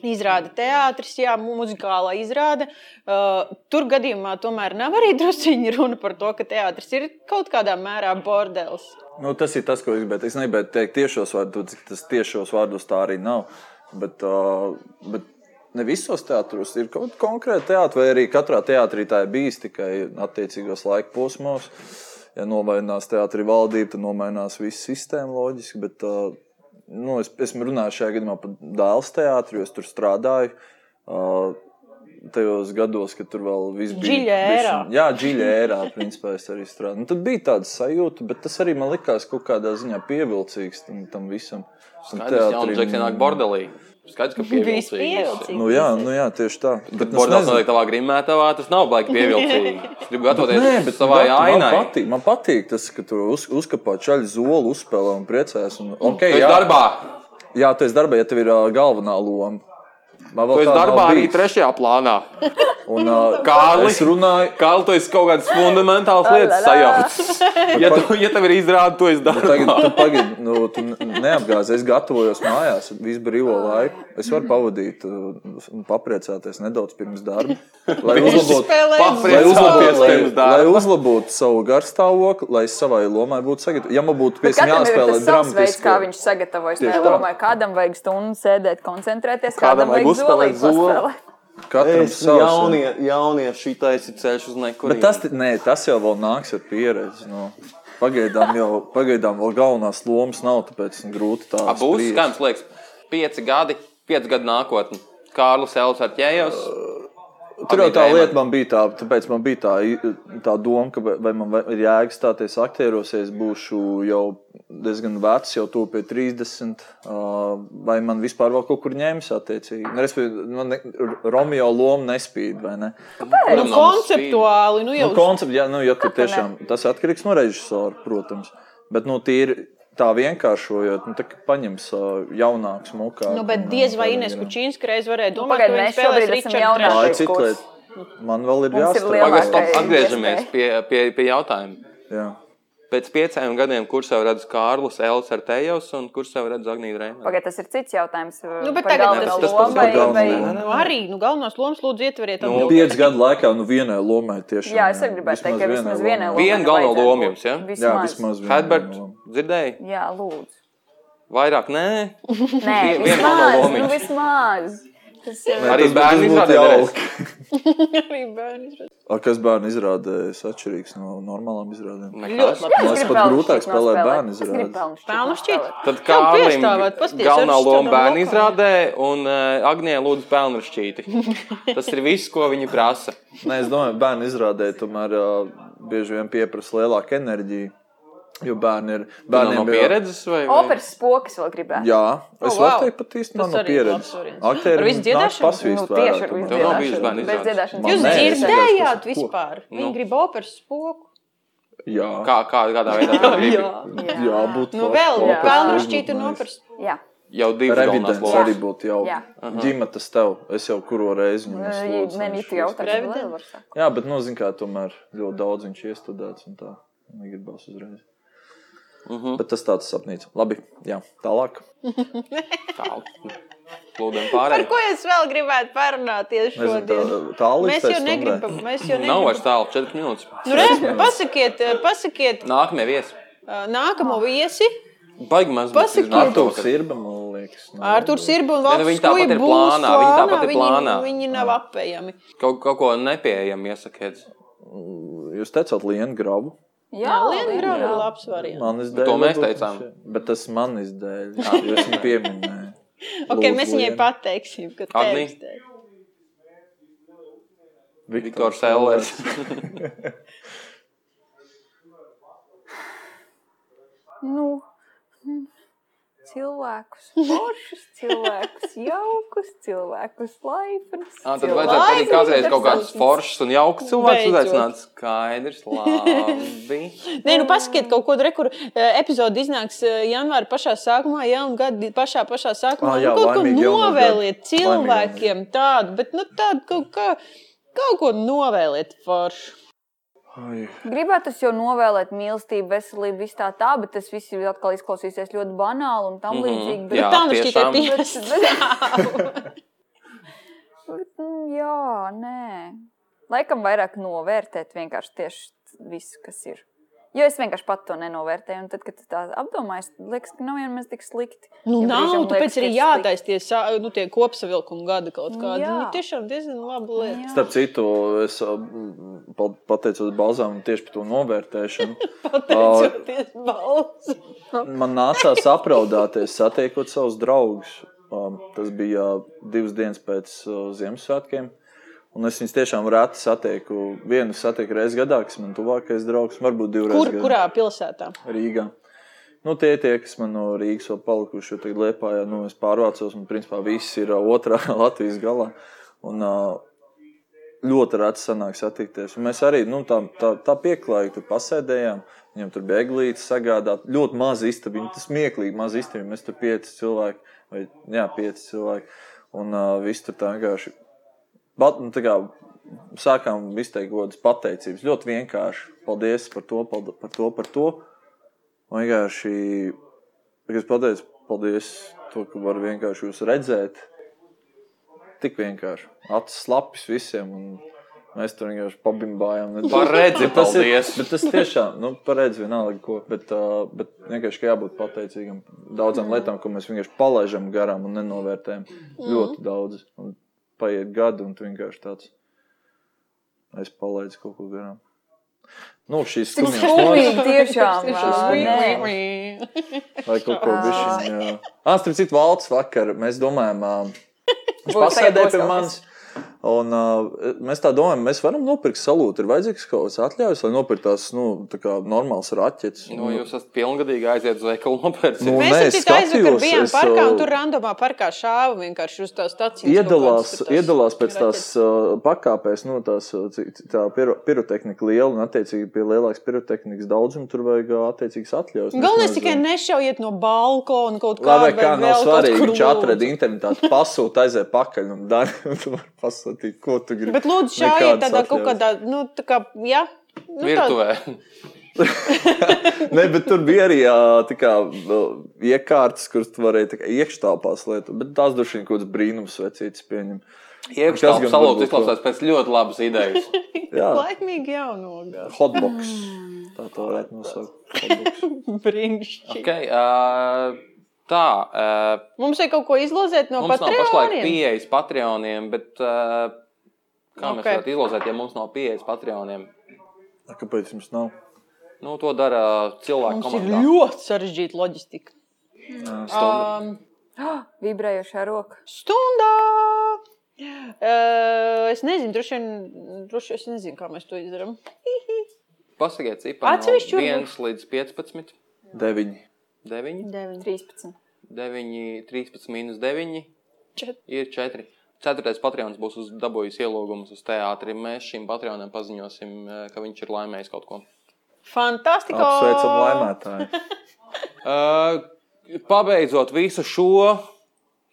Izrāda teātris, jā, muzikālā izrāde. Uh, tur gadījumā tomēr nav arī druskuļi runa par to, ka teātris ir kaut kādā mērā bordelis. Nu, tas ir tas, ko es gribēju. Es negribēju teikt tiešos vārdos, cik tas tiešos vārdos tā arī nav. Bet, uh, bet ne visos teātros ir kaut kāda konkrēta teātris, vai arī katrā teātrī tā ir bijis tikai attiecīgos laika posmos. Ja nomainās teātris valdība, tad nomainās visa sistēma loģiski. Bet, nu, es esmu runājis šajā gadījumā par Dāles teātri, jo es tur strādāju. Uh, Tajos gados, kad tur vēl viss bija. Dziļa ērā. Jā, dziļā ērā, principā es arī strādāju. Nu, tad bija tāda sajūta, bet tas arī man likās kaut kādā ziņā pievilcīgs tam, tam visam. Skaidrs, ka teātrim. Džeks ienāk bordelī. Skaidrs, ka Viss pievilcīgi. pievilcīgi. Nu, jā, nu, jā, tieši tā. Bet, es Bordelis nezinu. notiek tavā grimētavā, tas nav baigi pievilcīgi. Es gribu gatavoties Nē, bet savai Gati, man ainai. patīk, man patīk tas, ka tu uz, uzkāpā čaļu zolu, uzspēlē un priecājies. Un, okay, jā, darbā. jā, tu esi darbā, ja tev ir ā, galvenā loma. Man Tu vēl esi darbā arī trešajā plānā. Un, uh, Kārli? es runāju, Kā tu esi kaut kādas fundamentālas lietas sajaucis? Ja, tu, ja tev ir izrāda, tu esi Nu, Tagad darbā. tu pagaidi, nu, tu neapgāzi. Es gatavojos mājās, visu brīvo laiku. Es varu pavadīt, un papriecāties nedaudz pirms darba. Lai uzlabotu, lai uzlabotu, lai, lai uzlabotu savu garstāvokli, lai es savai lomai būtu sagatavots. Ja man būtu ir jāspēlē tas savs veids, kā dramatiski, viņš sagatavojas. Tā. domāju, kādam vajag stundu sēdēt, koncentrēties, Kādam kādam vajag vajag zolīt zoli. paspēlēt. katram jā. jaunie, jaunie šitais ir ceļš uz nekurienu. Bet tas, nē, tas jau vēl nāks ar pieredzi. Nu. Pagaidām jau pagaidām vēl galvenās lomas nav, tāpēc grūti tā A, būs, jums liekas, pieci gadi, pieci gadi nākotnē. Kārlis Elvis ar ķējos. Tur jau tā lieta man bija tā, tāpēc man bija tā, tā doma, ka vai man vai- ir jēga stāties aktieros, ja es būšu jau diezgan vecs, jau to pie 30, ā, vai man vispār vēl kaut kur ņems attiecīgi. Nu, respektīvi, Man ne, Romeo loma nespīd, vai ne? Nu, Kuram nav konceptuāli, nu jau Nu, koncepts, jā, nu, ja tu tiešām, tas atkarīgs no režisora, protams. Bet, nu, tīri tā vienkāršojot, nu, tā kā paņems ā, jaunāks mukā. Nu, bet diez vai Ines Kučīnska reiz varēja domāt, pagaid, ka mēs spēlēs šobrīd esam Richardu jaunāki. Tā Trešo. Man vēl ir jāstrādā. iespēja. atgriežamies pie, pie, pie jautājuma. Jā. Pēc pieciem gadiem, kurš jau redz Kārlis Elvis ar Tejos un kurš jau redz Agniju Reinu? Pagaid, tas ir cits jautājums. Nu, bet par tagad galveno tas- tas lomu pats vai- par galveno lomu. Nu, arī nu, galvenās lomas lūdzu ietveriet. Nu. Piecu gadu laikā, nu, vienai lomai tiešām. Jā, es arī gribētu teikt, ka vismaz vienai lomai. Vajadzētu loma būt. jums, ja? Jā, Vismaz. vismaz viena Hedbert, dzirdēji? Jā, lūdzu. Vairāk nē. Nē, vismaz. Nu, vismaz. Tas ir Arī tas bērni jauki. Arī bērni izrādē. A, kas bērnu izrādē, ir atšķirīgs no normālām izrādēm. Nekas. Man liekas, pat grūtāk spēlēt bērnu Es gribu izrādē. pelnu šķiet. Tad piestāvēt, pasties, galvenā loma bērnu izrādē un uh, Agnija lūdzu pelnu šķīti. Tas ir viss, ko viņi prasa. Nē, es domāju, bērnu izrādē tomēr uh, bieži vien pieprasa lielāku enerģiju. Jo bērni ir. Bērniem no jau- pieredzes vai? vai? Operas spokas vēl gribētu. Jā, es Oh, varu wow. teikt, pat īstenībā no pieredzes. Aktieri Ar visu nāk dziedāšanu? pasvīst Nu, tieši ar visu dziedāšanu. Bez dziedāšanas. Jūs dzirdējāt vispār? Viņi Nu. grib operas spoku. Jā, Kā, kā, kādā veidā tu gribi? jā būt Nu vēl, Jā. pelnu šķīti un operas. Jā. Jau divas lomas. arī būtu jau. Jā. Ģimenes tev, es jau kuro reizi viņu slodzu, Nē, tu jautā, kas Revidents. Jā, bet, nu, zin kā, tomēr ļoti daudz viņš iestudēts un tā. Negribas uzreiz. Uh -huh. Bet tas tāds sapnīts. Labi, jā, tālāk. Plūdiem Par pārējiem. ko es vēl gribētu parunāt tieši Nezinu, tā, šodien? tālāk. Mēs jau negribam, mēs jau Nav vairs negribam. tālu, 4 minūtes. Nu, re, pasakiet, eh, pasakiet Nākamie viesi. eh, nākamo viesi. Baigi maz. Pasakiet. Artūrs Irba, man liekas. nu, Arthurs ir un nu, viņi tāpat ir būs plānā, viņi tāpat ir viņi- plānā. Viņi nav apējami. Kaut, kaut ko nepieejam, iesakiet. Jūs teicāt Lienu gravu. Jā, Liengrava ir labs variants. Manis dēļ. to mēs teicām. Bet tas manis dēļ. Jo es viņu pieminēju. Ok, Lūdzu, mēs viņai Lienu. pateiksim, ka Agnī? tevis dēļ. Viktors Ellers. Nu, cilvēkus, foršus cilvēkus, jaukus cilvēkus, laipnus. Ah, tad vajadzētu arī kādreiz kaut kādus foršus un jaukus cilvēkus Beidzot. uzaicināt. Skaidrs, labi. Nē, nu pasakiet kaut ko, kur eh, epizode iznāks eh, janvāra pašā sākumā, ja un gada pašā, pašā sākumā. Ah, jā, nu, kaut ko laimīgi novēliet gadu. cilvēkiem tādu, bet nu, tādu kaut, kā, kaut ko novēliet foršu. Ai, Gribētu es jau novēlēt mīlestību, veselību, viss tā tā, bet tas viss ir atkal izklausīsies ļoti banāli un tam Mhm. līdzīgi. Bet, Jā, Tā tiešām. šķiet, mm, jā, nē. Laikam vairāk novērtēt vienkārši tieši visu, kas ir. Jo es vienkārši pat to nenovērtēju. Un tad, kad tu tā apdomājies, liekas, ka nav vienmēr tik slikti. Nu, Ja nav, brīžiem tāpēc liekas, ka arī ir jātaisa tie, sā- nu, tie kopsavilkuma gadi kaut kādi. jā. Nu, tiešām diezgan laba lieta. Starp citu, es pa- pateicos Balzām tieši par to novērtēšanu. Pateicoties balsu. Man nācās apraudāties, satiekot savus draugus. Um, Tas bija divas dienas pēc uh, Ziemassvētkiem. Un es viņus tiešām reti satieku. Vienu satieku reizes gadā, kas man tuvākais draugs, varbūt divreiz Kur, gadā. kurā pilsētā? Rīgā. Nu, tie, tie, kas man no Rīgas vēl palikuši, jo tagad Lietpā, nu, es pārvācos, un principā viss ir ā, otrā Latvijas galā. Un, ā, ļoti reti sanāk satikties. Un mēs arī nu, tā, tā, tā pieklājīgi tur pasēdējām. Viņam tur bija eglītes sagādāt. Ļoti maz istaba. Tas smieklīgi, maz istaba. Mēs tur pieci cilvēki, vai jā, pieci cilvēki. Un uh, viss tur tā vienkārši. Bat, nu, kā, sākām izteikt godas pateicības. Ļoti vienkārši. Paldies par to, pald- par to, par to. Un vienkārši, es pateicu, paldies, to, ka var vienkārši jūs redzēt. Tik vienkārši. Acis slapjas visiem. Un mēs tur vienkārši pabimbājām. Par redzi, Tas ir, paldies. bet tas tiešām, nu, paredz vienalga, ko. Bet, uh, bet vienkārši jābūt pateicīgam daudzām lietām, ko mēs vienkārši palaidām garām un nenovērtējam. Ļoti daudz. Un paiet gadi, un tu vienkārši tāds. Es palaidu kaut ko garām. Nu, šīs skumjās skumīgi tiešām. Ā, ui. Vai kaut ko bišķiņ. Astrid, citu valsts vakar mēs domājam, ā, viņš pasēdēja pie manis. Un, uh, mēs tā domājam, mēs varam nopirkt salūtu. Ir vajadzīgs kaut kāds atļaujas, lai nopirktu tās nu, tā kā normālas raķetes. Nu, jūs esat pilngadīgi aiziet uz veikalu nopērciet. Nu, Mēs nē, taču aizvakar bijām es, parkā, un tur randomā parkā šāva vienkārši uz tās stācijas. Iedalās, iedalās pēc tās uh, pakāpēs, nu, tās, tā piro, pirotehnika liela un, attiecīgi, pie lielākas pirotehnikas daudzuma tur vajag attiecīgas atļaujas. Galvenais tikai nešaujiet no balkona kaut kā. Labi, kā nav vēl kaut svarīgi. kur Viņš atrada internetā, tu pasūti, aiziet pakaļ un dari. Pasūtīt, ko tu gribi. Bet lūdzu, šaujiet Nekādas tādā kaut kādā, nu, tā kā, jā. Nu, tā- Virtuvē. Nē, bet tur bija arī tā kā, iekārtas, kuras tu varēji tā kā iekštelpās lietot. Bet tās droši vien kaut kāds brīnums vecītis pieņem. Kas Iekšā gan salūts izklausās pēc ļoti labas idejas. Jā, Laimīgi jaunogā. hotbox. Tā tā varētu nosaukt. Brīnišķīgi. Okay, uh, tā, uh, Mums ir kaut ko izlozēt no mums nav pašlaik Patreoniem. pieejas Patreoniem, bet uh, kā mēs Ok. varētu izlozēt, ja mums nav pieejas Patreoniem? A, Kāpēc jums nav? Nu, to dara cilvēku Mums ir ļoti sarežģīta loģistika. Stunda. Um, Vibrējošā roka. stundā! Uh, es nezinu, droši vien, droši vien es nezinu, kā mēs to izdarām. Pasakiet, cipari no Atsevišķi varbūt. 1 līdz 15, Deviņi. 9, 13. 9, 13 mīnus 9 Čet- ir 4. Ceturtais Patreons būs uz, dabūjis ielūgumus uz teātri. Mēs šim Patreonam paziņosim, eh, ka viņš ir laimējis kaut ko. Fantastiski! Apsveicam laimētāju. Uh, pabeidzot visu šo,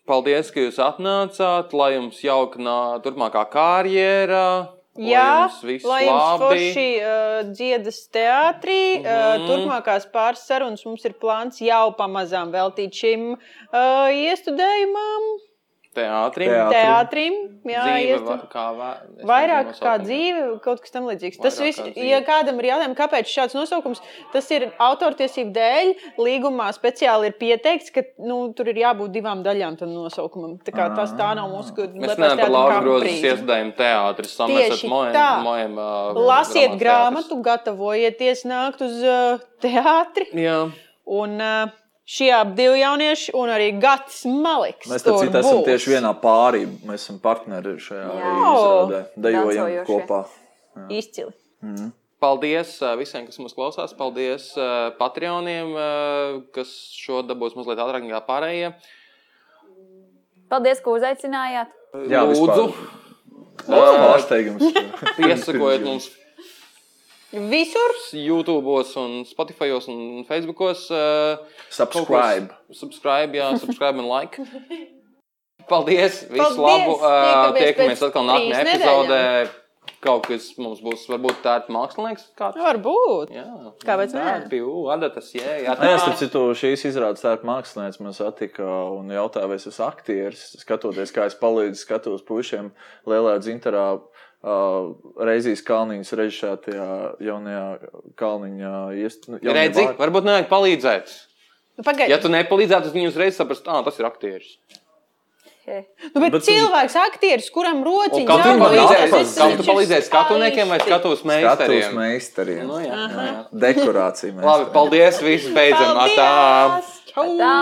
paldies, ka jūs atnācāt. Lai jums jauka turpmākā karjera. Lai Jā, jums viss lai jums forši uh, dziedas teātrī, mm uh, turpmākās pāris sarunas mums ir plāns jau pamazām veltīt šim uh, iestudējumam, Teātrim. Teātrim. teātrim. Jā, Dzīve, kā vē, Vairāk kā dzīve, kaut kas tamlīdzīgs. Tas Vairāk viss, ja kādam ir jautājums, kāpēc šāds nosaukums, tas ir autortiesību dēļ. Līgumā speciāli ir pieteikts, ka nu, tur ir jābūt divām daļām tam nosaukumam. Tā kā tas tā nav mūsu Mēs Liepājas neesam par Grozes Prix. iesdējumu teātris. Tieši mojem, tā. mojem, uh, Lasiet grāmatu, gatavojieties nākt uz uh, teātri. Jā. Un uh, šie divi jaunieši, un arī Gatis Maliks. Mēs tam citam esam tieši vienā pārī. Mēs esam partneri šajā Jā. izrādē. Dejojam kopā. Izcili. Paldies uh, visiem, kas mūs klausās. Paldies Patreoniem, kas šo dabūs mazliet ātrāk nekā pārējie. Paldies, ka uzaicinājāt. Jā, Lūdzu. Pārsteigums. piesakojiet mums Visur. YouTube, un Spotify un Facebook. Uh, Subscribe. Subscribe, jā, subscribe un like. Paldies! Visu Paldies! labu! Uh, Tiekamies atkal nākamajā epizodē. Kaut kas mums būs, varbūt tā ir mākslinieks. Kāds. Varbūt. Jā, Kāpēc ne? Piju, adatas, jā, jā. Nē, es citu, šīs izrādes tā ir mākslinieks. Man satika un jautāja, vai es esmu aktieris. Skatoties, kā es palīdzu skatos pušiem lielajā dzintarā. Uh, Reizīs Kalniņas režisētajā jaunajā Kalniņa iest... nu, Redzi, vārdu- varbūt nevajag palīdzēt. Nu, Pagaidiet, Ja tu nepalīdzētu, tad viņi uzreiz saprast, ka tas ir aktieris. He. nu, bet bet- cilvēks, aktieris, kuram tu jābūt palīdzēsi? izteikts, Kā tu viņš ir palīdzēsi skatuniekiem vai skatuves Skatuves meistariem? meistariem. Nu, jā, jā. Dekorācija. Labi, paldies! Viss beidzam! Atā! Paldies! Čau! Tā.